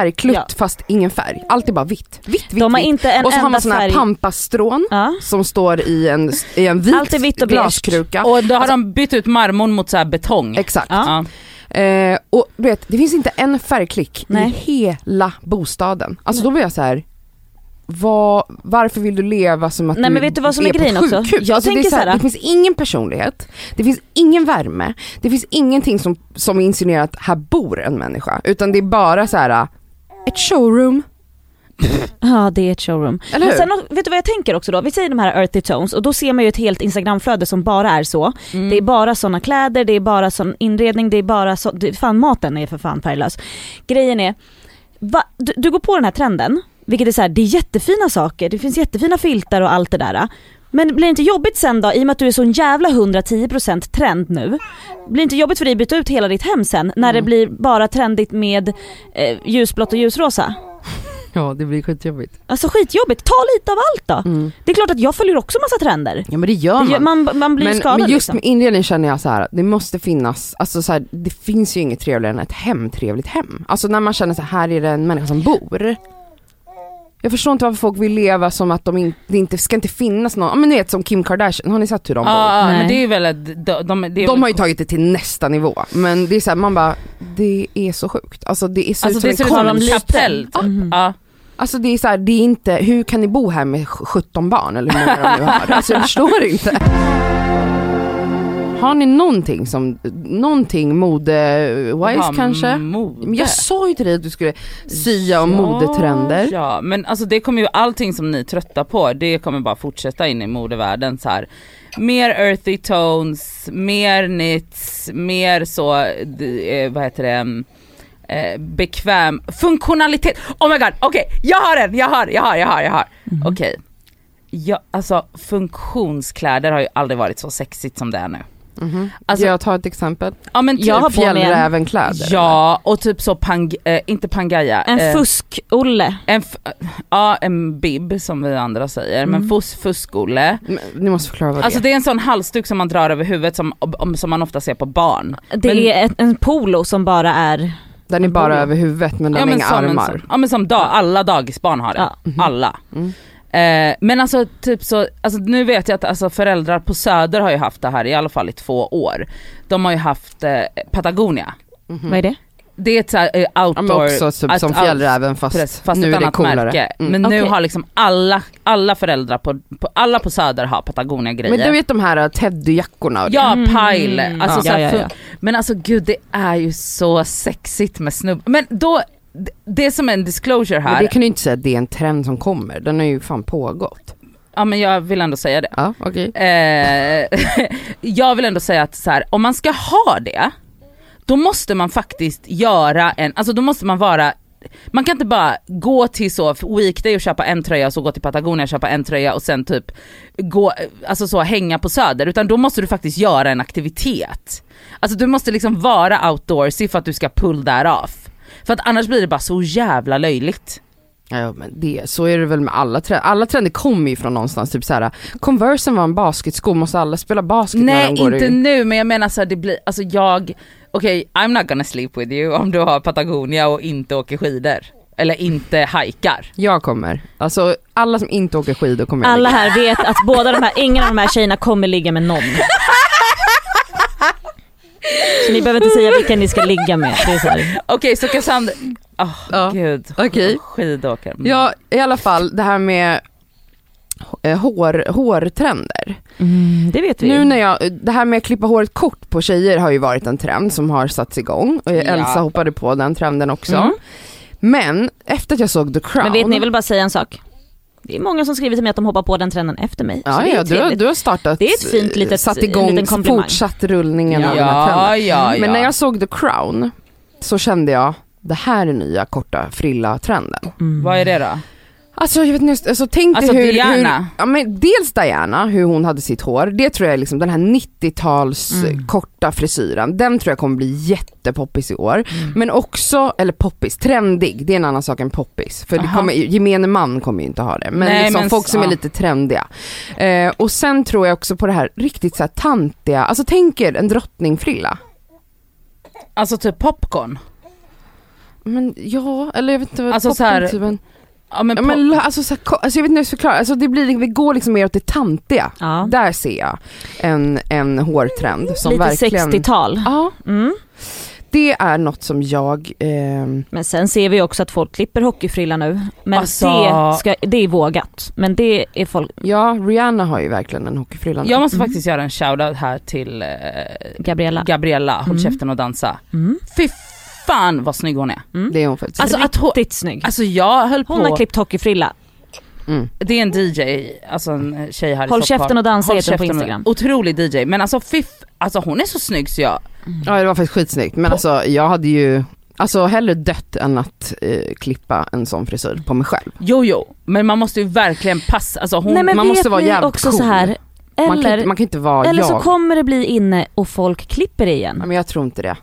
Färgklutt Ja. fast ingen färg. Allt är bara vitt. Vitt, vitt, De har vitt. inte en Och så har man såna här färg. pampastrån Ja. som står i en, i en vit Allt är vitt och glaskruka. Och då har de bytt ut marmorn mot så här betong. Exakt. Ja. Ja. Eh, och du vet, det finns inte en färgklick Nej. i hela bostaden. Alltså då blir jag så här. Vad, varför vill du leva som att Nej, du men vet du vad som är på grejen också? Jag alltså, det, är tänker så här, så här- det finns ingen personlighet, det finns ingen värme, det finns ingenting som, som insinuerar att här bor en människa. Utan det är bara så här ett showroom, [laughs] Ja det är ett showroom. eller Men hur? sen, vet du vad jag tänker också då? Vi säger de här earthy tones och då ser man ju ett helt instagramflöde som bara är så. Mm. Det är bara såna kläder, det är bara sån inredning, det är bara så, det, fan maten är för fan färglös. Grejen är, va, du, du går på den här trenden, vilket är så här, det är jättefina saker, det finns jättefina filtar och allt det där. Men blir det inte jobbigt sen då, i och med att du är så en jävla 110% trend nu. Blir det inte jobbigt för dig att byta ut hela ditt hem sen när det Mm. blir bara trendigt med eh, ljusblått och ljusrosa? Ja det blir skitjobbigt. Alltså skitjobbigt, ta lite av allt då. Mm. Det är klart att jag följer också massa trender. Ja men det gör Det man. gör- Man, man blir men, skadad men just liksom. med inredning känner jag så här, det måste finnas, alltså så här, det finns ju inget trevligare än ett hem, trevligt hem. Alltså när man känner så här, här är det en människa som bor. Jag förstår inte varför folk vill leva som att de inte, det inte ska inte finnas någon, men ni vet som Kim Kardashian, har ni sett hur de bor? Ja Nej. men det är väl, ett- de, de, det är De har ju tagit det till nästa nivå, men det är så här, man bara, det är så sjukt. Alltså det är så Alltså ut det som ut en som konst. en kapell typ. Ja. Alltså det är så här, det är inte, hur kan ni bo här med 17 barn eller hur många de nu har? Alltså jag förstår inte. Har ni någonting som, någonting mode-wise Ja, kanske? Mode. Jag sa ju till dig att du skulle sia om modetrender. Ja men alltså det kommer ju, allting som ni är trötta på det kommer bara fortsätta in i modevärlden så här. Mer earthy tones, mer knits, mer så, eh, vad heter det, mm, eh, bekväm, funktionalitet. Oh my god, okej jag har en, jag har, jag har, jag har, jag har. Mhm. Okej. Ja, alltså funktionskläder har ju aldrig varit så sexigt som det är nu. Mhm. Alltså- jag tar ett exempel. Ja men typ, Jag har Fjällrävenkläder. ja och typ så pang, eh, inte pangaya. En eh, fusk-Olle. En, f- ja en bib som vi andra säger, men Mm. fus, fuskolle. Men Ni måste förklara vad Alltså det det är en sån halsduk som man drar över huvudet som, om- som man ofta ser på barn. Det Men- är ett, en polo som bara är, är. Den är bara över huvudet men den har inga som, armar. sån- ja men som dag, alla dagisbarn har det. ja. Mhm. Alla. Mm. Eh, men alltså typ så, alltså nu vet jag att alltså, föräldrar på söder har ju haft det här i alla fall i två år. De har ju haft eh, Patagonia. Mhm. vad är det? Det är ett så här, eh, Ja, outdoor, men också typ som fjällräven fast, Precis, fast nu ett är det annat coolare. märke. Mm. Men nu Okej. har liksom alla, alla föräldrar på, på alla på söder har Patagonia grejer. Men du vet de här uh, teddyjackorna och det? Ja, Mm. pile. Alltså, Ja, så här, ja, ja, ja. Men alltså gud det är ju så sexigt med snubb. Men då, det- det är som en disclosure Men här. det kan du inte säga att det är en trend som kommer, den har ju fan pågått. Ja men jag vill ändå säga det. Ja okej. Eh, [laughs] jag vill ändå säga att så här, om man ska ha det, då måste man faktiskt göra en, alltså då måste man vara man kan inte bara gå till så weekday och köpa en tröja och så gå till Patagonia och köpa en tröja och sen typ gå, alltså så hänga på söder utan då måste du faktiskt göra en aktivitet. Alltså du måste liksom vara outdoorsy för att du ska pull that off. För att annars blir det bara så jävla löjligt. Ja men det, så är det väl med alla trender. Alla trender kommer ju från någonstans, typ såhär, Conversen var en basketsko, måste alla spela basket när Nej de går inte i... nu men jag menar så här, det blir, alltså jag, okej I'm not gonna sleep with you om du har Patagonia och inte åker skidor. Eller inte hajkar. Jag kommer. Alltså alla som inte åker skidor kommer Alla här vet att båda de här, ingen av de här tjejerna kommer ligga med någon. [laughs] Så ni behöver inte säga vilka ni ska ligga med. Det är så här. Okej så Cassandra, åh Ja. gud. Okej. Skidåkare. Mm. Ja i alla fall det här med eh, hår, hårtrender. Mm, det vet vi Nu när jag, det här med att klippa håret kort på tjejer har ju varit en trend som har satts igång. Och Ja. Elsa hoppade på den trenden också. Mm. Men efter att jag såg The Crown. Men vet ni, jag vill bara säga en sak. Det är många som skriver till mig att de hoppar på den trenden efter mig. Ja, ja du, har- du har startat, Det är ett fint litet- satt en igång, fortsatt rullningen ja, av den här trenden. ja, ja. Men när jag såg The Crown så kände jag, det här är nya korta frilla-trenden. Mm. Vad är det då? Alltså jag vet inte, alltså tänk Alltså, dig hur, Diana. hur, ja men dels Diana, hur hon hade sitt hår, det tror jag är liksom den här 90-tals Mm. korta frisyren, den tror jag kommer bli jättepoppis i år. Mm. Men också, eller poppis, trendig, det är en annan sak än poppis. För det kommer, gemene man kommer ju inte ha det, men Nej, liksom men folk som ja. är lite trendiga. Eh, och sen tror jag också på det här riktigt så här tantiga, alltså tänk er en drottningfrilla. Alltså typ popcorn? Men ja, eller jag vet inte vad Alltså popcorn, typ en- Ja men, Ja, men alltså, så här, alltså jag vet inte hur jag ska förklara, alltså det blir, vi går liksom mer åt det tantiga. Ja. Där ser jag en, en hårtrend som Lite verkligen... 60-tal. Ja, Mm. det är något som jag, ehm, Men sen ser vi också att folk klipper hockeyfrilla nu. Men Alltså- det, ska, det är vågat. Men det är folk, ja Rihanna har ju verkligen en hockeyfrilla nu. jag måste Mm. faktiskt göra en shoutout här till eh, Gabriella. Gabriella, håll Mm. käften och dansa. Mm. Fy fan vad snygg hon är. Mm. Det är hon faktiskt. Alltså, att hon- Riktigt snygg. Alltså jag höll Hon har på, klippt hockeyfrilla. mm. det är en DJ, alltså en tjej här i Håll Stockholm. käften och dansa Håll heter hon på och- Instagram. Otrolig DJ, men alltså fiff, alltså hon är så snygg så jag, Ja det var faktiskt skitsnyggt men alltså jag hade ju Alltså hellre dött än att eh, klippa en sån frisyr på mig själv. Jo jo, men man måste ju verkligen passa, alltså hon, Nej men man måste vara jävligt också cool. så här Man kan, eller, inte, man kan inte vara eller så jag. kommer det bli inne och folk klipper det igen. Ja, men jag tror inte det.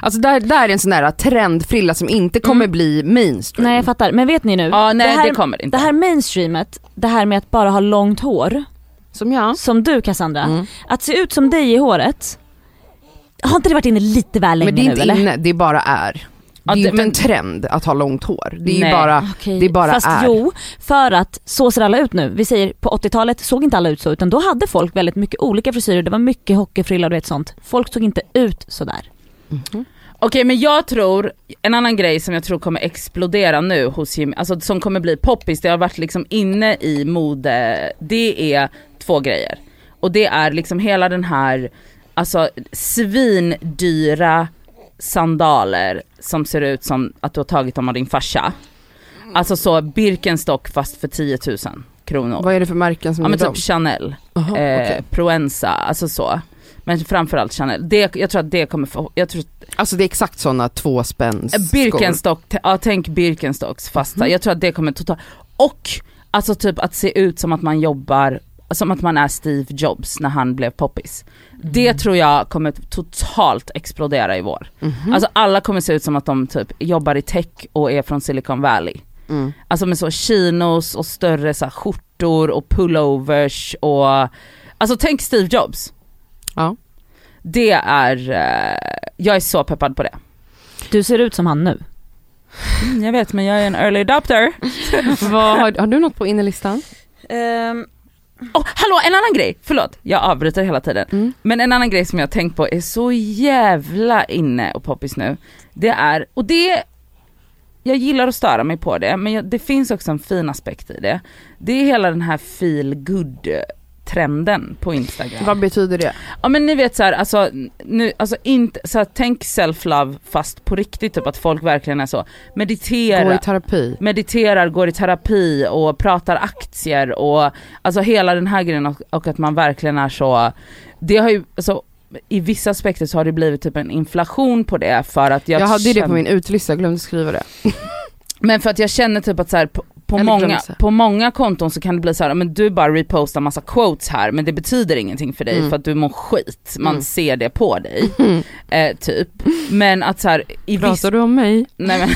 Alltså där, där är en sån där trendfrilla som inte kommer Mm. bli mainstream. Nej jag fattar, men vet ni nu? ja nej det, det, här, kommer inte. det här mainstreamet, det här med att bara ha långt hår, Som jag. som du Cassandra, Mm. att se ut som dig i håret, har inte det varit inne lite väl länge Men det är nu inte eller? inne, det bara är. Det är det- inte men- en trend att ha långt hår. Det är ju Nej. bara, Okej, det bara Fast är. jo, för att så ser alla ut nu. Vi säger på 80-talet såg inte alla ut så utan då hade folk väldigt mycket olika frisyrer, det var mycket hockeyfrilla och du vet sånt. Folk såg inte ut sådär. Mhm. Okej men jag tror, en annan grej som jag tror kommer explodera nu hos Jimmy, alltså som kommer bli poppis, det har varit liksom inne i mode, det är två grejer. Och det är liksom hela den här, alltså svindyra sandaler som ser ut som att du har tagit dem av din farsa. Alltså så Birkenstock fast för 10 000 kronor. Vad är det för märken som Ja men dem? typ Chanel, Aha, eh, okej. Proenza, alltså så. Men framförallt Chanel. Det, jag tror att det kommer få, jag tror Alltså det är exakt sådana två spänns Eh, Birkenstock, ja tänk Birkenstocks fasta, Mhm. jag tror att det kommer totalt, och alltså typ att se ut som att man jobbar, som att man är Steve Jobs när han blev poppis. Det tror jag kommer totalt explodera i vår. Mhm. Alltså alla kommer se ut som att de typ jobbar i tech och är från Silicon Valley. Mm. Alltså med så chinos och större så här, skjortor och pullovers och, alltså tänk Steve Jobs. Ja. Det är, eh, jag är så peppad på det. Du ser ut som han nu. Mm, jag vet men jag är en early adopter. [laughs] Vad, har, har du något på innerlistan? Um, Oh, hallå en annan grej, förlåt jag avbryter hela tiden. Mm. Men en annan grej som jag har tänkt på är så jävla inne och poppis nu. Det är, och det, jag gillar att störa mig på det men jag, det finns också en fin aspekt i det. Det är hela den här feel good trenden på Instagram. Vad betyder det? Ja men ni vet så här, alltså, nu, alltså inte, så här, tänk self-love fast på riktigt typ att folk verkligen är så, meditera Gå i terapi? mediterar, går i terapi och pratar aktier och alltså hela den här grejen och, och att man verkligen är så, det har ju, alltså, i vissa aspekter så har det blivit typ en inflation på det för att jag, Jag, hade ju det känner- på min utelista, glömde skriva det. Men för att jag känner typ att så här, på, många, på många konton så kan det bli så här, men du bara repostar massa quotes här men det betyder ingenting för dig Mm. för att du mår skit, man Mm. ser det på dig. Eh, typ. Men att så här, i Pratar du om mig? Nej men,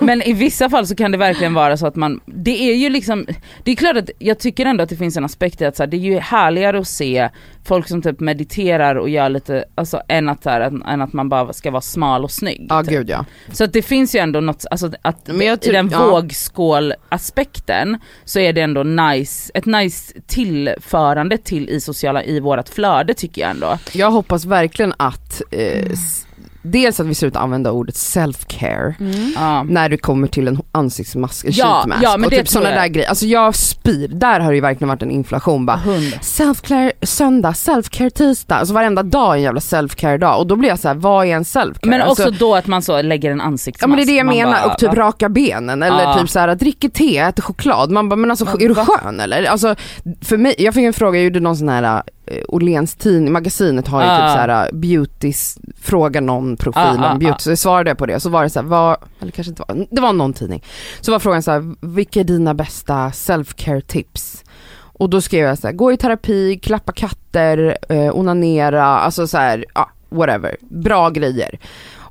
[laughs] men i vissa fall så kan det verkligen vara så att man, det är ju liksom, det är klart att jag tycker ändå att det finns en aspekt i att så här, det är ju härligare att se folk som typ mediterar och gör lite, alltså än att, här, än, än att man bara ska vara smal och snygg. Ja typ. gud ja. Så att det finns ju ändå något, alltså att Men jag i tyck- den ja. vågskål aspekten så är det ändå nice, ett nice tillförande till i sociala, i vårat flöde tycker jag ändå. Jag hoppas verkligen att, eh, mm dels att vi slutar använda ordet self-care Ja. när det kommer till en ansiktsmask, en Ja, sheet mask ja, men och typ sådana där grejer. Alltså jag spyr, där har det ju verkligen varit en inflation bara. Self-care söndag, self-care tisdag, alltså varenda dag är en jävla self-care dag och då blir jag så här: vad är en self-care? Men också alltså, då att man så lägger en ansiktsmask. Ja men det är det jag Man menar, bara, och typ va? raka benen eller Ja. typ så här dricker te, äter choklad. Man bara, men alltså Ja, är du va? skön eller? Alltså för mig, jag fick en fråga, jag gjorde någon sån här Åhléns tidning, magasinet har ju Ja. typ så här beautys, fråga någon profil ja, om beauty, ja. så jag svarade jag på det, så var det så här, vad, eller kanske inte var, det var någon tidning. Så var frågan så här, vilka är dina bästa self-care tips? Och då skrev jag så här, gå i terapi, klappa katter, eh, onanera, alltså så här, ja whatever, bra grejer.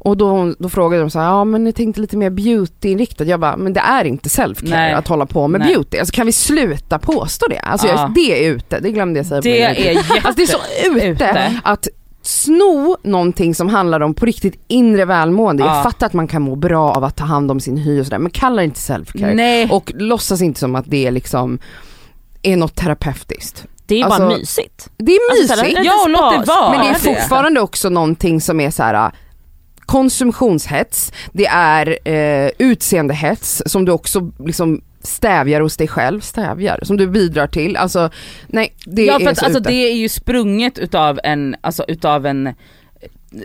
Och då, då frågade de så här, ja men jag tänkte lite mer beauty-inriktad. Jag bara, men det är inte self-care Nej. att hålla på med Nej. beauty. Alltså kan vi sluta påstå det? Alltså Ja. jag, det är ute, det glömde jag säga Det är jätte... Alltså det är så ute, ute. att sno någonting som handlar om på riktigt inre välmående. Ja. Jag fattar att man kan må bra av att ta hand om sin hy och sådär, men kalla det inte self-care. Nej. Och låtsas inte som att det är liksom är något terapeutiskt. det är ju bara Alltså, mysigt. Det är Alltså, så här, mysigt. lite Ja låt det vara. Men det är det. fortfarande också någonting som är så här konsumtionshets, det är eh, utseendehets som du också liksom stävjar hos dig själv, stävjar, som du bidrar till. Alltså nej, det ja är för att så alltså ute. det är ju sprunget utav en, alltså utav en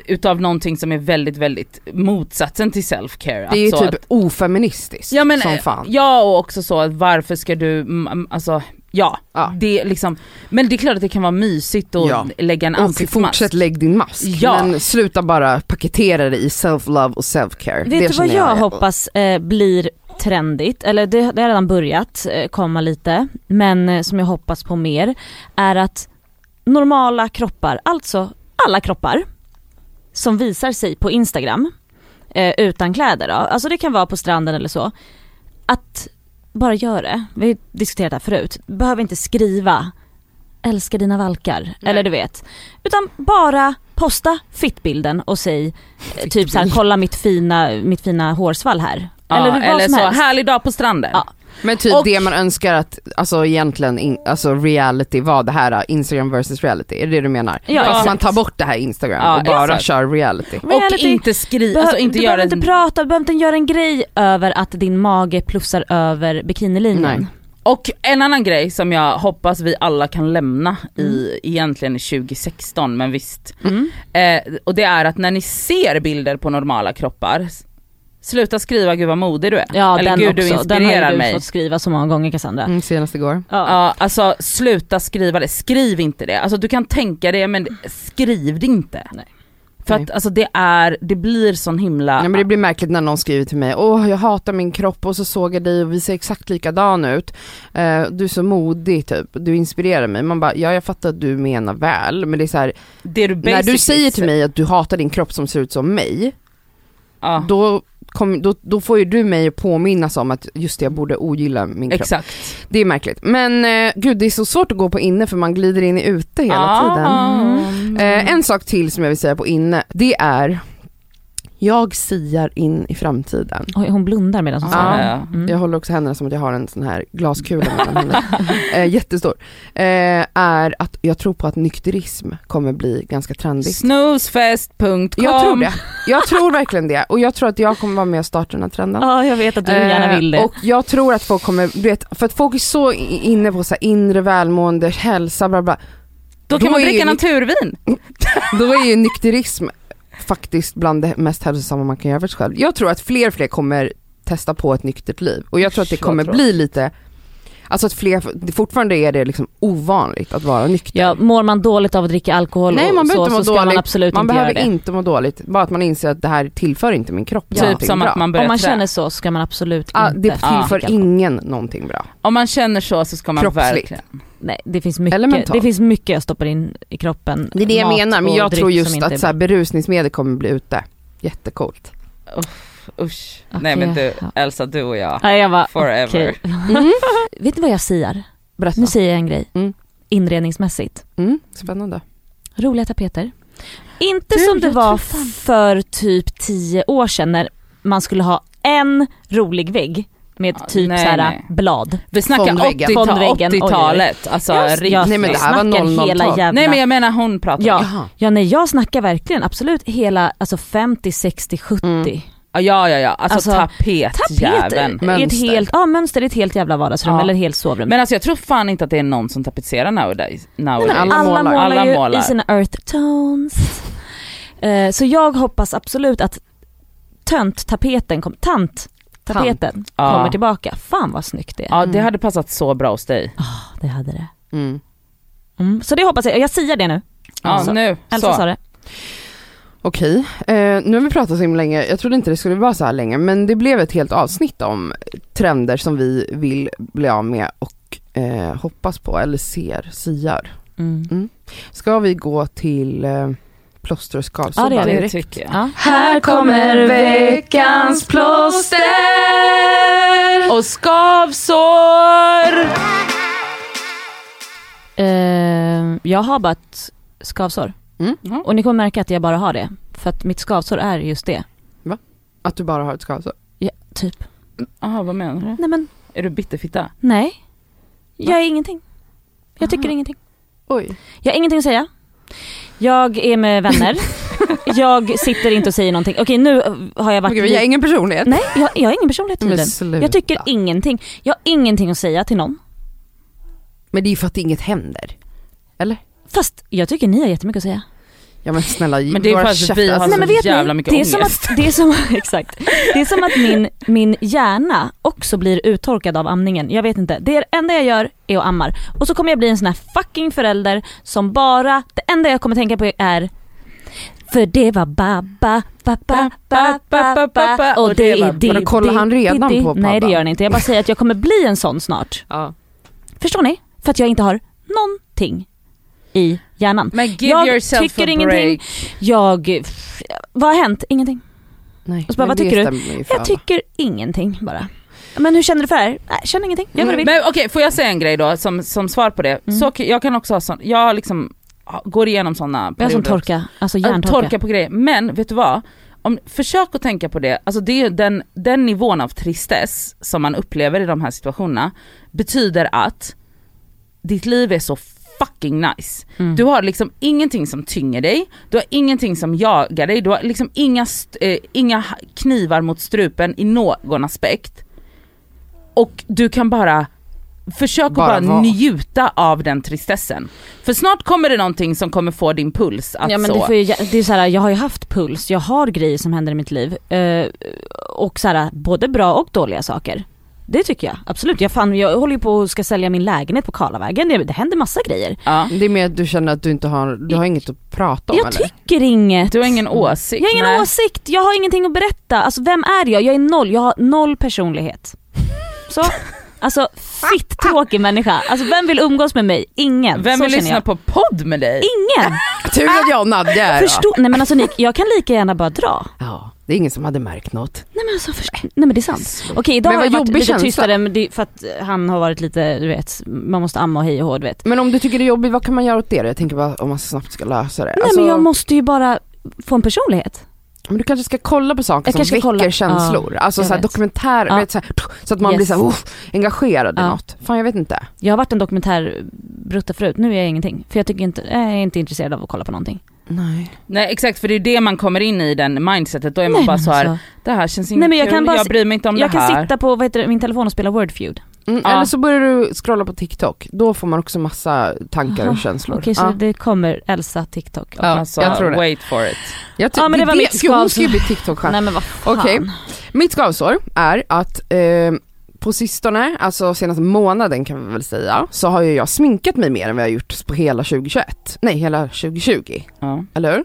utav någonting som är väldigt väldigt motsatsen till self-care. Det är ju Alltså typ att- ofeministiskt Ja men som fan. ja och också så att varför ska du, alltså ja, Ja. det liksom, men det är klart att det kan vara mysigt att Ja. lägga en Och ansiktsmask. fortsätt lägg din mask. Ja. Men sluta bara paketera det i self-love och self-care. Vet det du vad jag är- hoppas eh, blir trendigt, eller det, det har redan börjat eh, komma lite, men eh, som jag hoppas på mer, är att normala kroppar, alltså alla kroppar, som visar sig på Instagram eh, utan kläder då, alltså det kan vara på stranden eller så, att bara gör det. Vi har diskuterat det här förut, behöver inte skriva älskar dina valkar, eller du vet. Utan bara posta fitbilden och säg eh, typ så här, kolla mitt fina, mitt fina hårsvall här. Ja, eller vad eller som så, helst. härlig dag på stranden. Ja. Men typ Och- det man önskar att, alltså egentligen, in, alltså reality var det här, Instagram versus reality, är det det du menar? Ja, Fast exakt. man tar bort det här Instagram Ja, och bara exakt. kör reality. Och Reality- inte skriva, alltså inte du göra behöver en, inte prata, du behöver inte göra en grej över att din mage plussar över bikinilinjen. Nej. Och en annan grej som jag hoppas vi alla kan lämna Mm. i egentligen i 2016 men visst. Mm. Eh, och det är att när ni ser bilder på normala kroppar, sluta skriva gud vad modig du är. Ja Eller den gud också, du den inspirerar har ju du mig. fått skriva så många gånger Cassandra. Mm, senast igår. Ja. Ja, alltså sluta skriva det, skriv inte det. Alltså du kan tänka det men skriv det inte. Nej. För Nej. att alltså det är, det blir sån himla... Ja, men det blir märkligt när någon skriver till mig, åh jag hatar min kropp och så såg jag dig och vi ser exakt likadan ut. Eh, du är så modig typ, du inspirerar mig. Man bara, ja jag fattar att du menar väl, men det är så här, det du när du säger till mig att du hatar din kropp som ser ut som mig, ja, då, kom, då, då får ju du mig att påminnas om att just det, jag borde ogilla min kropp. Exakt. Det är märkligt. Men eh, gud det är så svårt att gå på inne för man glider in i ute hela tiden. Ah. Eh, en sak till som jag vill säga på inne, det är jag siar in i framtiden. Oj, hon blundar medan hon Ja, säger det. ja. Mm. Jag håller också händerna som att jag har en sån här glaskula mellan [laughs] händerna. eh, jättestor. Eh, är att jag tror på att nykterism kommer bli ganska trendigt. Snoozefest.com Jag tror det. Jag tror verkligen det. Och jag tror att jag kommer vara med och starta den här trenden. Ja jag vet att du gärna Eh, vill det. Och jag tror att folk kommer, du vet, för att folk är så inne på så här inre välmående, hälsa, bla bla. Då kan Då man är dricka ju- naturvin. [laughs] Då är ju nykterism faktiskt bland det mest hälsosamma man kan göra för sig själv. Jag tror att fler och fler kommer testa på ett nyktert liv och jag tror att det Så kommer bli lite, alltså att fler, fortfarande är det liksom ovanligt att vara nykter. Ja, mår man dåligt av att dricka alkohol Nej, och man så, behöver inte så må ska man dåligt. absolut man inte behöver göra det. inte må dåligt, bara att man inser att det här tillför inte min kropp Typ någonting som bra. att man börjar Om man trä- känner så ska man absolut Ah, inte det tillför alkohol. ingen någonting bra. Om man känner så så ska man Kroppsligt. verkligen. Nej det finns mycket, det finns mycket jag stoppar in i kroppen. Det är det jag menar, men jag tror just att så här, berusningsmedel kommer bli ute. Jättecoolt. Usch. Okej, Nej men du, ja. Elsa du och jag. Nej jag bara, Forever. okej. Mm. [laughs] Vet du vad jag säger? Berätta. Nu säger jag en grej. Mm. Inredningsmässigt. Mm, spännande. Roliga tapeter. Inte Du, som det var för typ tio år sedan när man skulle ha en rolig vägg med Ja, typ nej, såhär nej. blad. Vi snackar Fondväggen. 80-ta- Fondväggen, oj, oj, oj. 80-talet. Alltså, Jag, riktigt. jag Nej, men det här var snackar 00-tal. hela jävla... Nej men jag menar hon pratar. Ja. Jaha. Ja nej jag snackar verkligen absolut hela, alltså 50, 60, 70. Mm. Ja ja ja, alltså, Alltså, tapetjäveln. Ett Mönster. helt, ja mönster i ett helt jävla vardagsrum Ja. eller helt sovrum. Men alltså jag tror fan inte att det är någon som tapetserar nowadays. Nej, nowadays. men alla alla, målar. målar, Alla ju målar. i sina earth tones. Eh, så jag hoppas absolut att tönt-tapeten, kom, tant-tapeten Ja. kommer tillbaka. Fan vad snyggt det är. Ja det hade passat så bra hos dig. Ah, det hade det. Mm. Mm. Så det hoppas jag, jag säger det nu. Ja Alltså, nu, Elsa så. sa det. Okej, eh, nu har vi pratat så himla länge, jag trodde inte det skulle vara så här länge, men det blev ett helt avsnitt om trender som vi vill bli av med och eh, hoppas på, eller ser, siar. Mm. Ska vi gå till eh, plåster och skalsår? Ja, det vi. Det tycker jag. Ja. Här kommer veckans plåster och skavsår. Eh, jag har bara ett skavsår. Ja. Och ni kommer märka att jag bara har det. För att mitt skavsår är just det. Att du bara har ett skalsår? Ja, typ. Jaha vad menar du? Nej men, Är du bitterfitta? nej. Jag är ingenting. Jag tycker Aha. ingenting. Oj. Jag har ingenting att säga. Jag är med vänner. [laughs] jag sitter inte och säger någonting. Okej nu har jag varit... Okej, vi har ingen personlighet. Nej, jag, jag har ingen personlighet tydligen. Jag tycker ingenting. Jag har ingenting att säga till någon. Men det är ju för att inget händer. Fast jag tycker ni har jättemycket att säga. Ja men snälla, Men det är för att vi har alltså, så men vet ni, jävla mycket det är som ångest. att, det är som, [laughs] exakt. Det är som att min, min hjärna också blir uttorkad av amningen. Jag vet inte, det enda jag gör är att ammar. Och så kommer jag bli en sån här fucking förälder som bara, det enda jag kommer tänka på är för det var babba, babba, babba, babba och det är det. Men kollar han det- redan på Nej det Babba? gör han inte, jag bara säger att jag kommer bli en sån snart. Ja. Förstår ni? För att jag inte har någonting i hjärnan. Men give Jag yourself tycker a ingenting. break. Jag, vad har hänt? Ingenting. Nej, Och så bara, vad tycker du? Jag tycker ingenting bara. Men hur känner du för det här? Nej, känner ingenting. Du vill. Men okej, får jag säga en grej då som, som svar på det? Mm. Så, jag kan också ha sån, jag liksom går igenom sådana Jag har som torka, alltså hjärntorka. torka på grejer. Men vet du vad? Om, försök att tänka på det, alltså det är den, den nivån av tristess som man upplever i de här situationerna betyder att ditt liv är så fucking nice. Mm. Du har liksom ingenting som tynger dig, du har ingenting som jagar dig, du har liksom inga, eh, inga knivar mot strupen i någon aspekt. Och du kan bara Försök Bara att bara vara. njuta av den tristessen. För snart kommer det någonting som kommer få din puls att ja men så. det, ju, det är så här, jag har ju haft puls, jag har grejer som händer i mitt liv. Eh, och så här, både bra och dåliga saker. Det tycker jag, absolut. Jag, fan, jag håller ju på och ska sälja min lägenhet på Karlavägen, det, det händer massa grejer. Ja. Det är mer att du känner att du inte har, du har inget att prata om jag eller? tycker inget. Du har ingen åsikt? Jag har ingen nej. åsikt, jag har ingenting att berätta. Alltså vem är jag? Jag är noll, jag har noll personlighet. Så, alltså fitt tråkig människa. Alltså vem vill umgås med mig? Ingen. Vem vill lyssna jag. på podd med dig? Ingen! Tur att jag och Nadja är. Förstå, nej men alltså ni, jag kan lika gärna bara dra. Ja, det är ingen som hade märkt något. Nej men alltså, först, nej men det är sant. Okej idag Men har jag varit lite känsla. tystare för att han har varit lite, du vet, man måste amma och hej och hå, du vet. Men om du tycker det är jobbigt, vad kan man göra åt det? Jag tänker bara om man snabbt ska lösa det. Nej Alltså, men jag måste ju bara få en personlighet. men du kanske ska kolla på saker Jag som väcker kolla. känslor. Ja, alltså såhär dokumentärer, Ja. vet, såhär, så att man Yes. blir såhär, uff, engagerad i Ja. något. Fan jag vet inte. Jag har varit en dokumentärbrutta förut, nu är jag ingenting. För jag tycker inte, jag är inte intresserad av att kolla på någonting. Nej. Nej exakt för det är det man kommer in i den mindsetet, då är man Nej, bara så här, alltså, det här känns inte Nej, men jag kul, kan bara jag bryr mig inte om jag det här. kan sitta på vad heter det, min telefon och spela Wordfeud. Mm, Ja. Eller så börjar du scrolla på TikTok, då får man också massa tankar Aha, och känslor. Okej så ja. det kommer Elsa TikTok. Ja, alltså, jag tror det. wait for it. Jag Ja, men det var mitt Gud, hon skavsår. ska ju bli TikTok-stjärna. Nej men vad fan. Okej. Mitt skavsår är att eh, på sistone, alltså senaste månaden kan vi väl säga, så har ju jag sminkat mig mer än vad jag gjort på hela 2021. Nej, hela 2020. Ja. Eller hur?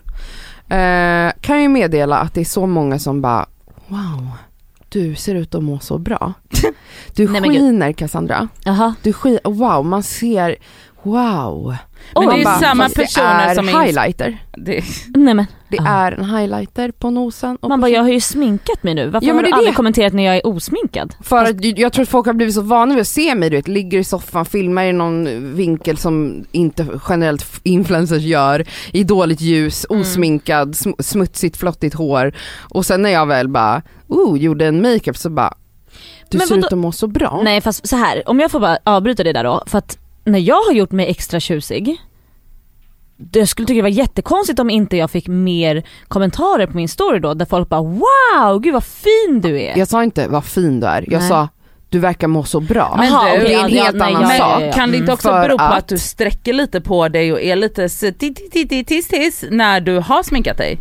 Eh, kan ju meddela att det är så många som bara Wow, du ser ut att må så bra. [laughs] Du skiner Cassandra. Jaha. Du skiner, wow, man ser, wow. Men det är bara, samma personer det är som är highlighter. Det, Nej men. Det Ja. är en highlighter på nosen. Och Man på bara jag har ju sminkat mig nu, varför Ja, men har det du är aldrig det. kommenterat när jag är osminkad? För att jag- tror att folk har blivit så vana vid att se mig, du vet, ligger i soffan, filmar i någon vinkel som inte generellt influencers gör, i dåligt ljus, Mm. osminkad, sm- smutsigt, flottigt hår. Och sen när jag väl bara, oh, gjorde en makeup så bara, du Men ser ut att må så bra. Nej fast så här, om jag får bara avbryta det där då, för att när jag har gjort mig extra tjusig jag skulle tycka det var jättekonstigt om inte jag fick mer kommentarer på min story då där folk bara wow, gud vad fin du är. Jag sa inte vad fin du är, jag Nej. sa du verkar må så bra. Men Jaha, du, det är en ja, helt nej, annan ja, ja, sak. ja, ja. kan det inte Mm. också För bero på att- att du sträcker lite på dig och är lite tiss tiss när du har sminkat dig?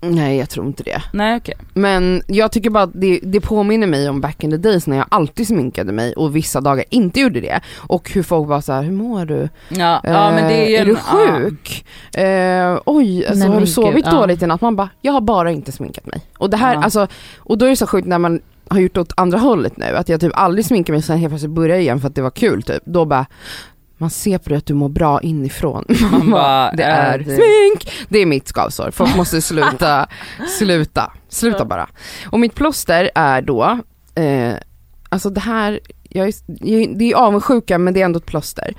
Nej jag tror inte det. Nej okej. Men jag tycker bara att det, det påminner mig om back in the days när jag alltid sminkade mig och vissa dagar inte gjorde det. Och hur folk var så här, hur mår du? Ja, ja men det är ju Eh, en, du sjuk? Eh, oj, alltså, Nej, har du sovit gud, ja. dåligt i natt? Man bara, jag har bara inte sminkat mig. Och det här, Ja. alltså, och då är det så sjukt när man har gjort åt andra hållet nu, att jag typ aldrig sminkar mig sen helt plötsligt börjar igen för att det var kul typ. Då bara, man ser på dig att du mår bra inifrån. [laughs] Man bara, det äh, är det- smink! Det är mitt skavsår. Folk [laughs] måste sluta, sluta, sluta bara. Och mitt plåster är då, eh, alltså det här, jag är, jag- det är avundsjuka men det är ändå ett plåster.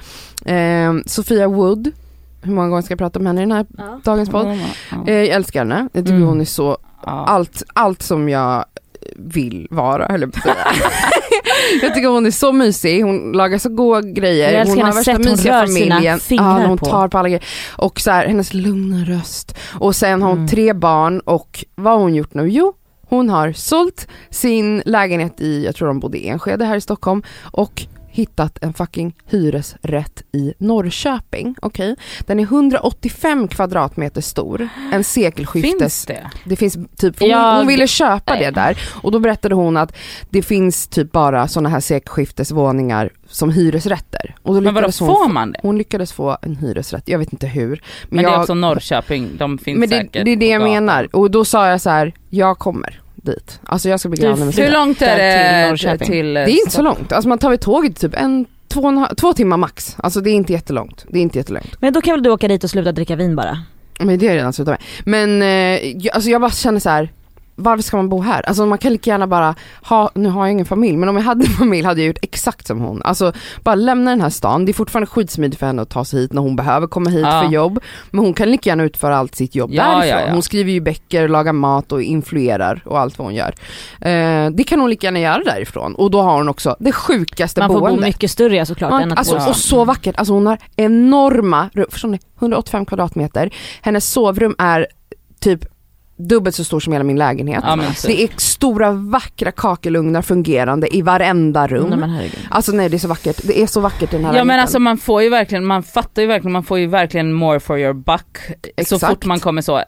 Eh, Sofia Wood, hur många gånger ska jag prata om henne i den här Ja. dagens podd? Ja. Eh, jag älskar henne, jag tycker Mm. hon är så, allt, allt som jag vill vara höll jag på att säga. [laughs] Jag tycker hon är så mysig, hon lagar så goda grejer, hon har värsta hon mysiga sina familjen. ja, hon på. tar på alla grejer. Och så här, hennes lugna röst. Och sen har hon Mm. tre barn och vad har hon gjort nu? Jo, hon har sålt sin lägenhet i, jag tror de bodde i Enskede här i Stockholm och hittat en fucking hyresrätt i Norrköping, okej? Den är 185 kvadratmeter stor, en sekelskiftes... Finns det? Det finns typ, hon, Jag- hon ville köpa Nej. det där och då berättade hon att det finns typ bara sådana här sekelskiftesvåningar som hyresrätter. Och då Men vadå, hon, får få- man det? hon lyckades få en hyresrätt, jag vet inte hur. Men, det är jag- också Norrköping, de finns men det, säkert det är det jag menar och då sa jag så här: jag kommer dit. Alltså jag ska med flyttar Hur långt är till det Norrköping. till, Det är inte så långt, alltså man tar väl tåget typ en, två, en två timmar max. Alltså det är inte jättelångt. Det är inte jättelångt. Men då kan väl du åka dit och sluta dricka vin bara? Men det är jag redan slutat med. Men eh, jag, alltså jag bara känner så här. Varför ska man bo här? Alltså man kan lika gärna bara ha, nu har jag ingen familj, men om jag hade en [laughs] familj hade jag gjort exakt som hon. Alltså bara lämna den här stan, det är fortfarande skitsmidigt för henne att ta sig hit när hon behöver komma hit Ja. för jobb. Men hon kan lika gärna utföra allt sitt jobb Ja, därifrån. ja. Hon skriver ju böcker, lagar mat och influerar och allt vad hon gör. Eh, det kan hon lika gärna göra därifrån och då har hon också det sjukaste Man får bo boendet. mycket större såklart än Man, att alltså, bo... och så vackert, alltså hon har enorma förstår ni? 185 kvadratmeter. Hennes sovrum är typ dubbelt så stor som hela min lägenhet. Ja, så. det är stora vackra kakelugnar fungerande i varenda rum. Nej men. Alltså nej det är så vackert, det är så vackert i den här Ja men alltså man får ju verkligen, man fattar ju verkligen, man får ju verkligen more for your buck så Exakt. fort man kommer så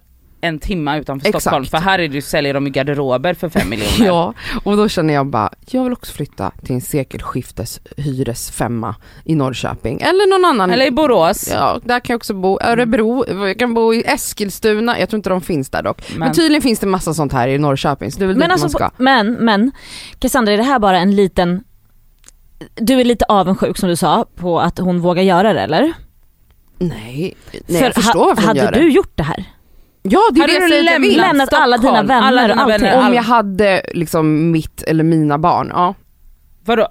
en timma utanför Exakt. Stockholm. För här är ju, säljer de ju garderober för fem miljoner. [laughs] Ja, och då känner jag bara, jag vill också flytta till en sekelskiftes hyresfemma i Norrköping. Eller någon annan. Eller i Borås. Ja, där kan jag också bo. Örebro, jag kan bo i Eskilstuna, jag tror inte de finns där dock. Men, Men, tydligen finns det massa sånt här i Norrköping, så det är väl Men alltså, man ska. men, men Cassandra är det här bara en liten, du är lite avundsjuk som du sa på att hon vågar göra det eller? Nej, nej För jag förstår varför hon Hade gör du det. gjort det här? Ja det är Hade det du jag vill. lämnat Lämnat alla dina vänner Alla och dina allting. vänner, Om jag hade liksom mitt eller mina barn, ja. vadå?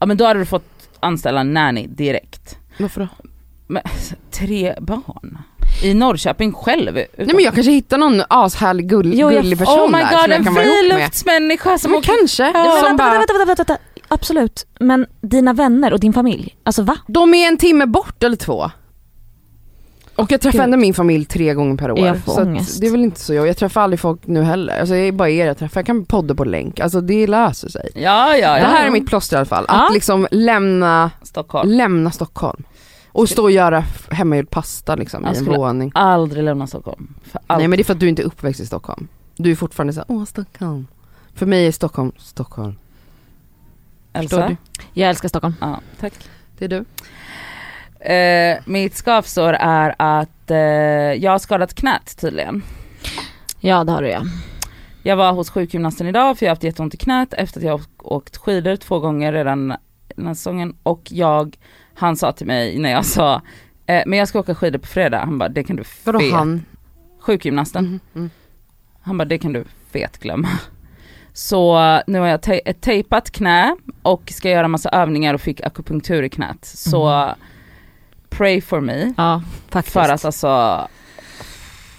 Ja men då hade du fått anställa en nanny direkt. Varför då? Men, tre barn? I Norrköping själv? Nej men jag kanske hittar någon ashärlig gull, Jo, gullig person Oh my god, en friluftsmänniska som Men åker... kanske, Ja. Men som vänta, bara, vänta, vänta, vänta, vänta, absolut. Men dina vänner och din familj, alltså va? de är en timme bort eller två. Och jag träffar Gud. ändå min familj tre gånger per år. Jag får så att ångest. det är väl inte så jag, jag träffar aldrig folk nu heller. Alltså det är bara er jag träffar, jag kan podda på länk. Alltså det löser sig. Ja ja Det ja, här är mitt plåster i alla fall, Ja. att liksom lämna, Stockholm. lämna Stockholm. Och stå och göra hemmagjord pasta liksom Jag i en skulle våning. Aldrig lämna Stockholm. Nej men det är för att du inte är uppväxt i Stockholm. Du är fortfarande såhär, åh Stockholm. För mig är Stockholm, Stockholm. Elsa? du? Jag älskar Stockholm. Ja, tack. Det är du. Eh, mitt skavsår är att eh, jag har skadat knät tydligen. Ja det har du ja. Jag var hos sjukgymnasten idag för jag har haft jätteont i knät efter att jag åkt skidor två gånger redan den här säsongen och jag, han sa till mig när jag sa eh, men jag ska åka skidor på fredag, han bara det kan du Vadå fet. han? Sjukgymnasten. Mhm, mm. Han bara det kan du fet glömma. Så nu har jag te- ett tejpat knä och ska göra massa övningar och fick akupunktur i knät. Så Mhm. Pray for me. Ja faktiskt. För att alltså,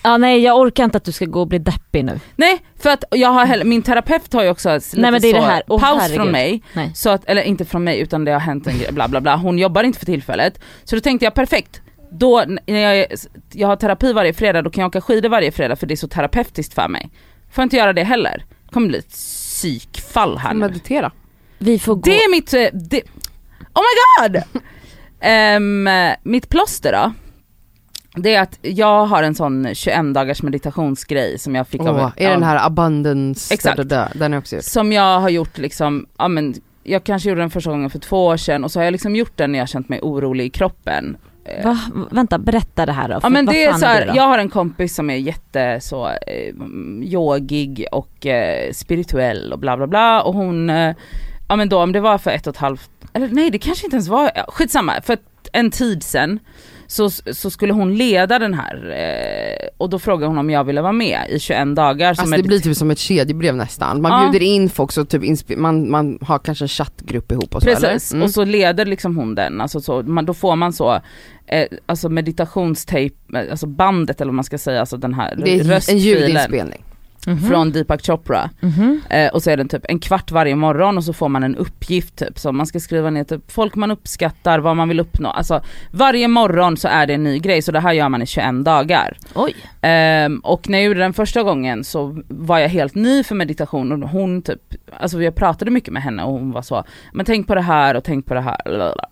Ja nej jag orkar inte att du ska gå och bli deppig nu. nej för att jag har heller, min terapeut har ju också lite Nej, men det är så det här. Åh, paus herregud. från mig. Nej. Så att, eller inte från mig utan det har hänt en grej, bla bla bla. Hon jobbar inte för tillfället. Så då tänkte jag perfekt, då när jag, jag har terapi varje fredag då kan jag åka skidor varje fredag för det är så terapeutiskt för mig. Får jag inte göra det heller. Det kommer bli ett psykfall här nu. Meditera. Vi får gå. Det är mitt, eh, det, oh my god! Ehm, mitt plåster då? Det är att jag har en sån 21 dagars meditationsgrej som jag fick av, Åh, är av den här abundance, Exakt. där, där, den jag också gjort. som jag har gjort liksom, ja men jag kanske gjorde den första gången för två år sedan och så har jag liksom gjort den när jag har känt mig orolig i kroppen. Eh, Va? Vänta berätta det här då. Ja men Vad det är så här, det då? jag har en kompis som är jätte så eh, yogig och eh, spirituell och bla bla bla och hon, eh, ja men då om det var för ett och ett halvt, eller nej det kanske inte ens var, ja, skitsamma, för en tid sen så, så skulle hon leda den här eh, och då frågade hon om jag ville vara med i 21 dagar. Alltså det blir typ som ett kedjebrev nästan. Man Ja. bjuder in folk så typ man, man har kanske en chattgrupp ihop och så Precis? Mm. och så leder liksom hon den, alltså så, man, då får man så, eh, alltså meditationstejp, alltså bandet eller vad man ska säga, alltså den här det är en röstfilen. Ljudinspelning. Mhm. från Deepak Chopra. Mhm. Eh, och så är den typ en kvart varje morgon och så får man en uppgift typ som man ska skriva ner typ folk man uppskattar, vad man vill uppnå. Alltså varje morgon så är det en ny grej så det här gör man i 21 dagar. Oj. Ehm, och när jag gjorde den första gången så var jag helt ny för meditation och hon typ, alltså jag pratade mycket med henne och hon var så, men tänk på det här och tänk på det här. lalala.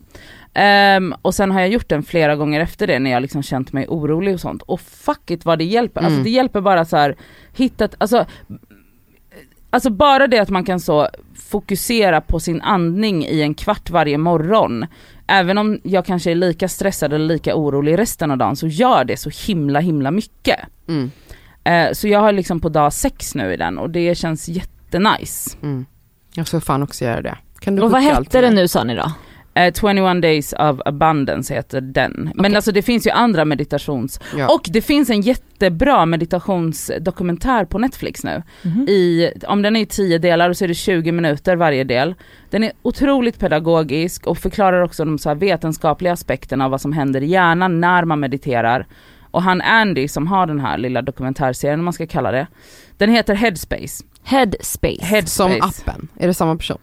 Ehm, och sen har jag gjort den flera gånger efter det när jag liksom känt mig orolig och sånt och fuck it vad det hjälper. Alltså Mm. det hjälper bara så här hitta, alltså Alltså bara det att man kan så fokusera på sin andning i en kvart varje morgon. Även om jag kanske är lika stressad eller lika orolig resten av dagen så gör det så himla himla mycket. Mm. Eh, så jag har liksom på dag sex nu i den och det känns jättenice. Mm. Jag ska fan också göra det. Kan du Och vad hette mig? nu sa ni då? Eh, 21 days of abundance heter den. Men Okej. alltså det finns ju andra meditations... Ja. Och det finns en jättebra meditationsdokumentär på Netflix nu. Mhm. I, om den är i 10 delar och så är det 20 minuter varje del. Den är otroligt pedagogisk och förklarar också de så här vetenskapliga aspekterna av vad som händer i hjärnan när man mediterar. Och han Andy som har den här lilla dokumentärserien, om man ska kalla det, den heter Headspace. Headspace. Headspace. Som appen, är det samma person?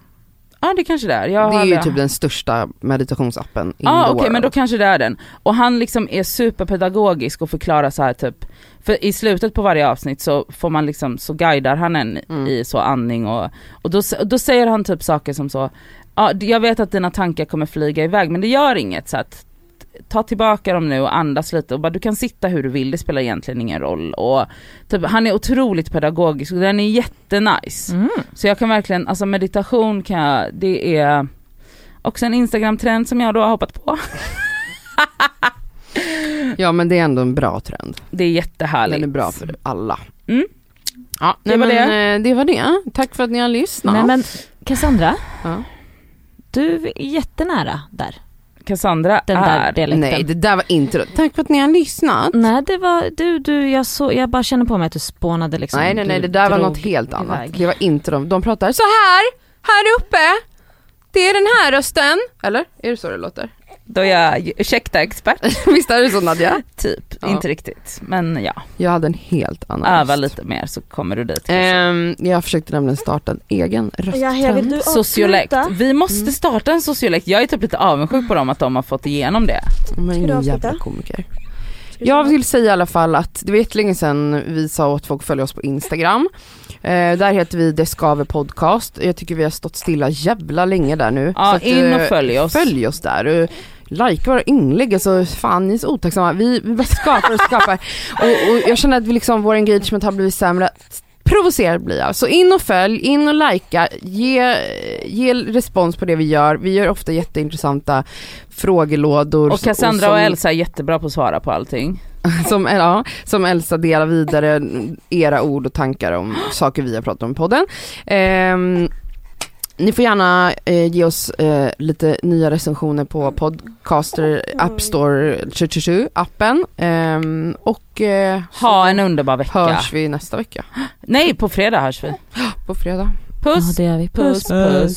Ja det kanske det är. Jag det är har ju typ den största meditationsappen in Ja the okej men då kanske det är den. Och han liksom är superpedagogisk och förklarar så här typ, för i slutet på varje avsnitt så får man liksom, så guidar han en Mm. i så andning och, och då, då säger han typ saker som så, ja jag vet att dina tankar kommer flyga iväg men det gör inget så att ta tillbaka dem nu och andas lite och bara du kan sitta hur du vill, det spelar egentligen ingen roll. Och typ, han är otroligt pedagogisk och den är jättenice. Mm. Så jag kan verkligen, alltså meditation kan jag, det är också en Instagram-trend som jag då har hoppat på. [laughs] Ja men det är ändå en bra trend. Det är jättehärligt. Den är bra för alla. Mm. Ja, Det nej, var men, det. eh, det var det. Tack för att ni har lyssnat. Nej men Cassandra, Ja. du är jättenära där. Cassandra Den där är, dialekten. Nej det där var inte Tack för att ni har lyssnat. Nej det var, du, du, jag, så, jag bara känner på mig att du spånade liksom. nej nej nej det där var något helt annat. iväg. Det var inte de, de pratar så här, här uppe. Det är den här rösten. Eller? Är det så det låter? Då är jag ursäkta-expert, [laughs] Visst är det så Nadja? typ. Ja. Inte riktigt. Men ja, Jag hade en helt annan öva lite mer så kommer du dit. Ehm, jag försökte nämligen starta en egen rösttrend. Sociolekt. Vi måste Mm. starta en sociolekt. Jag är typ lite avundsjuk på dem att de har fått igenom det. Men du ingen jävla komiker. Jag vill säga i alla fall att det var jättelänge sedan vi sa åt folk att följa oss på Instagram. Eh, där heter vi Det Skaver Podcast. Jag tycker vi har stått stilla jävla länge där nu. Ja, Så att, in och eh, följ oss. Följ oss där. Like våra inlägg, alltså fan ni är så otacksamma. Vi, vi skapar och skapar. och, och jag känner att vi liksom, vår engagement har blivit sämre. Provocerad blir jag. Så in och följ, in och likea, ge, ge respons på det vi gör. Vi gör ofta jätteintressanta frågelådor. Och Cassandra som- och Elsa är jättebra på att svara på allting. [laughs] som, ja, som Elsa delar vidare era ord och tankar om saker vi har pratat om i podden. Ehm, ni får gärna eh, ge oss eh, lite nya recensioner på Podcaster App Store 2027 appen Ehm, och eh, Ha en underbar vecka. hörs vi nästa vecka Nej, på fredag hörs vi. [gasps] på fredag. Ja Puss! det gör vi. Puss puss.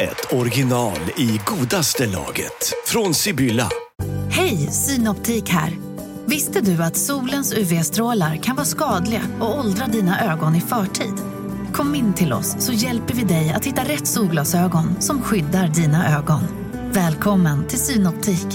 ett original i godaste laget. Från Sibylla. Hej, Synoptik här. Visste du att solens UV-strålar kan vara skadliga och åldra dina ögon i förtid? Kom in till oss så hjälper vi dig att hitta rätt solglasögon som skyddar dina ögon. Välkommen till Synoptik.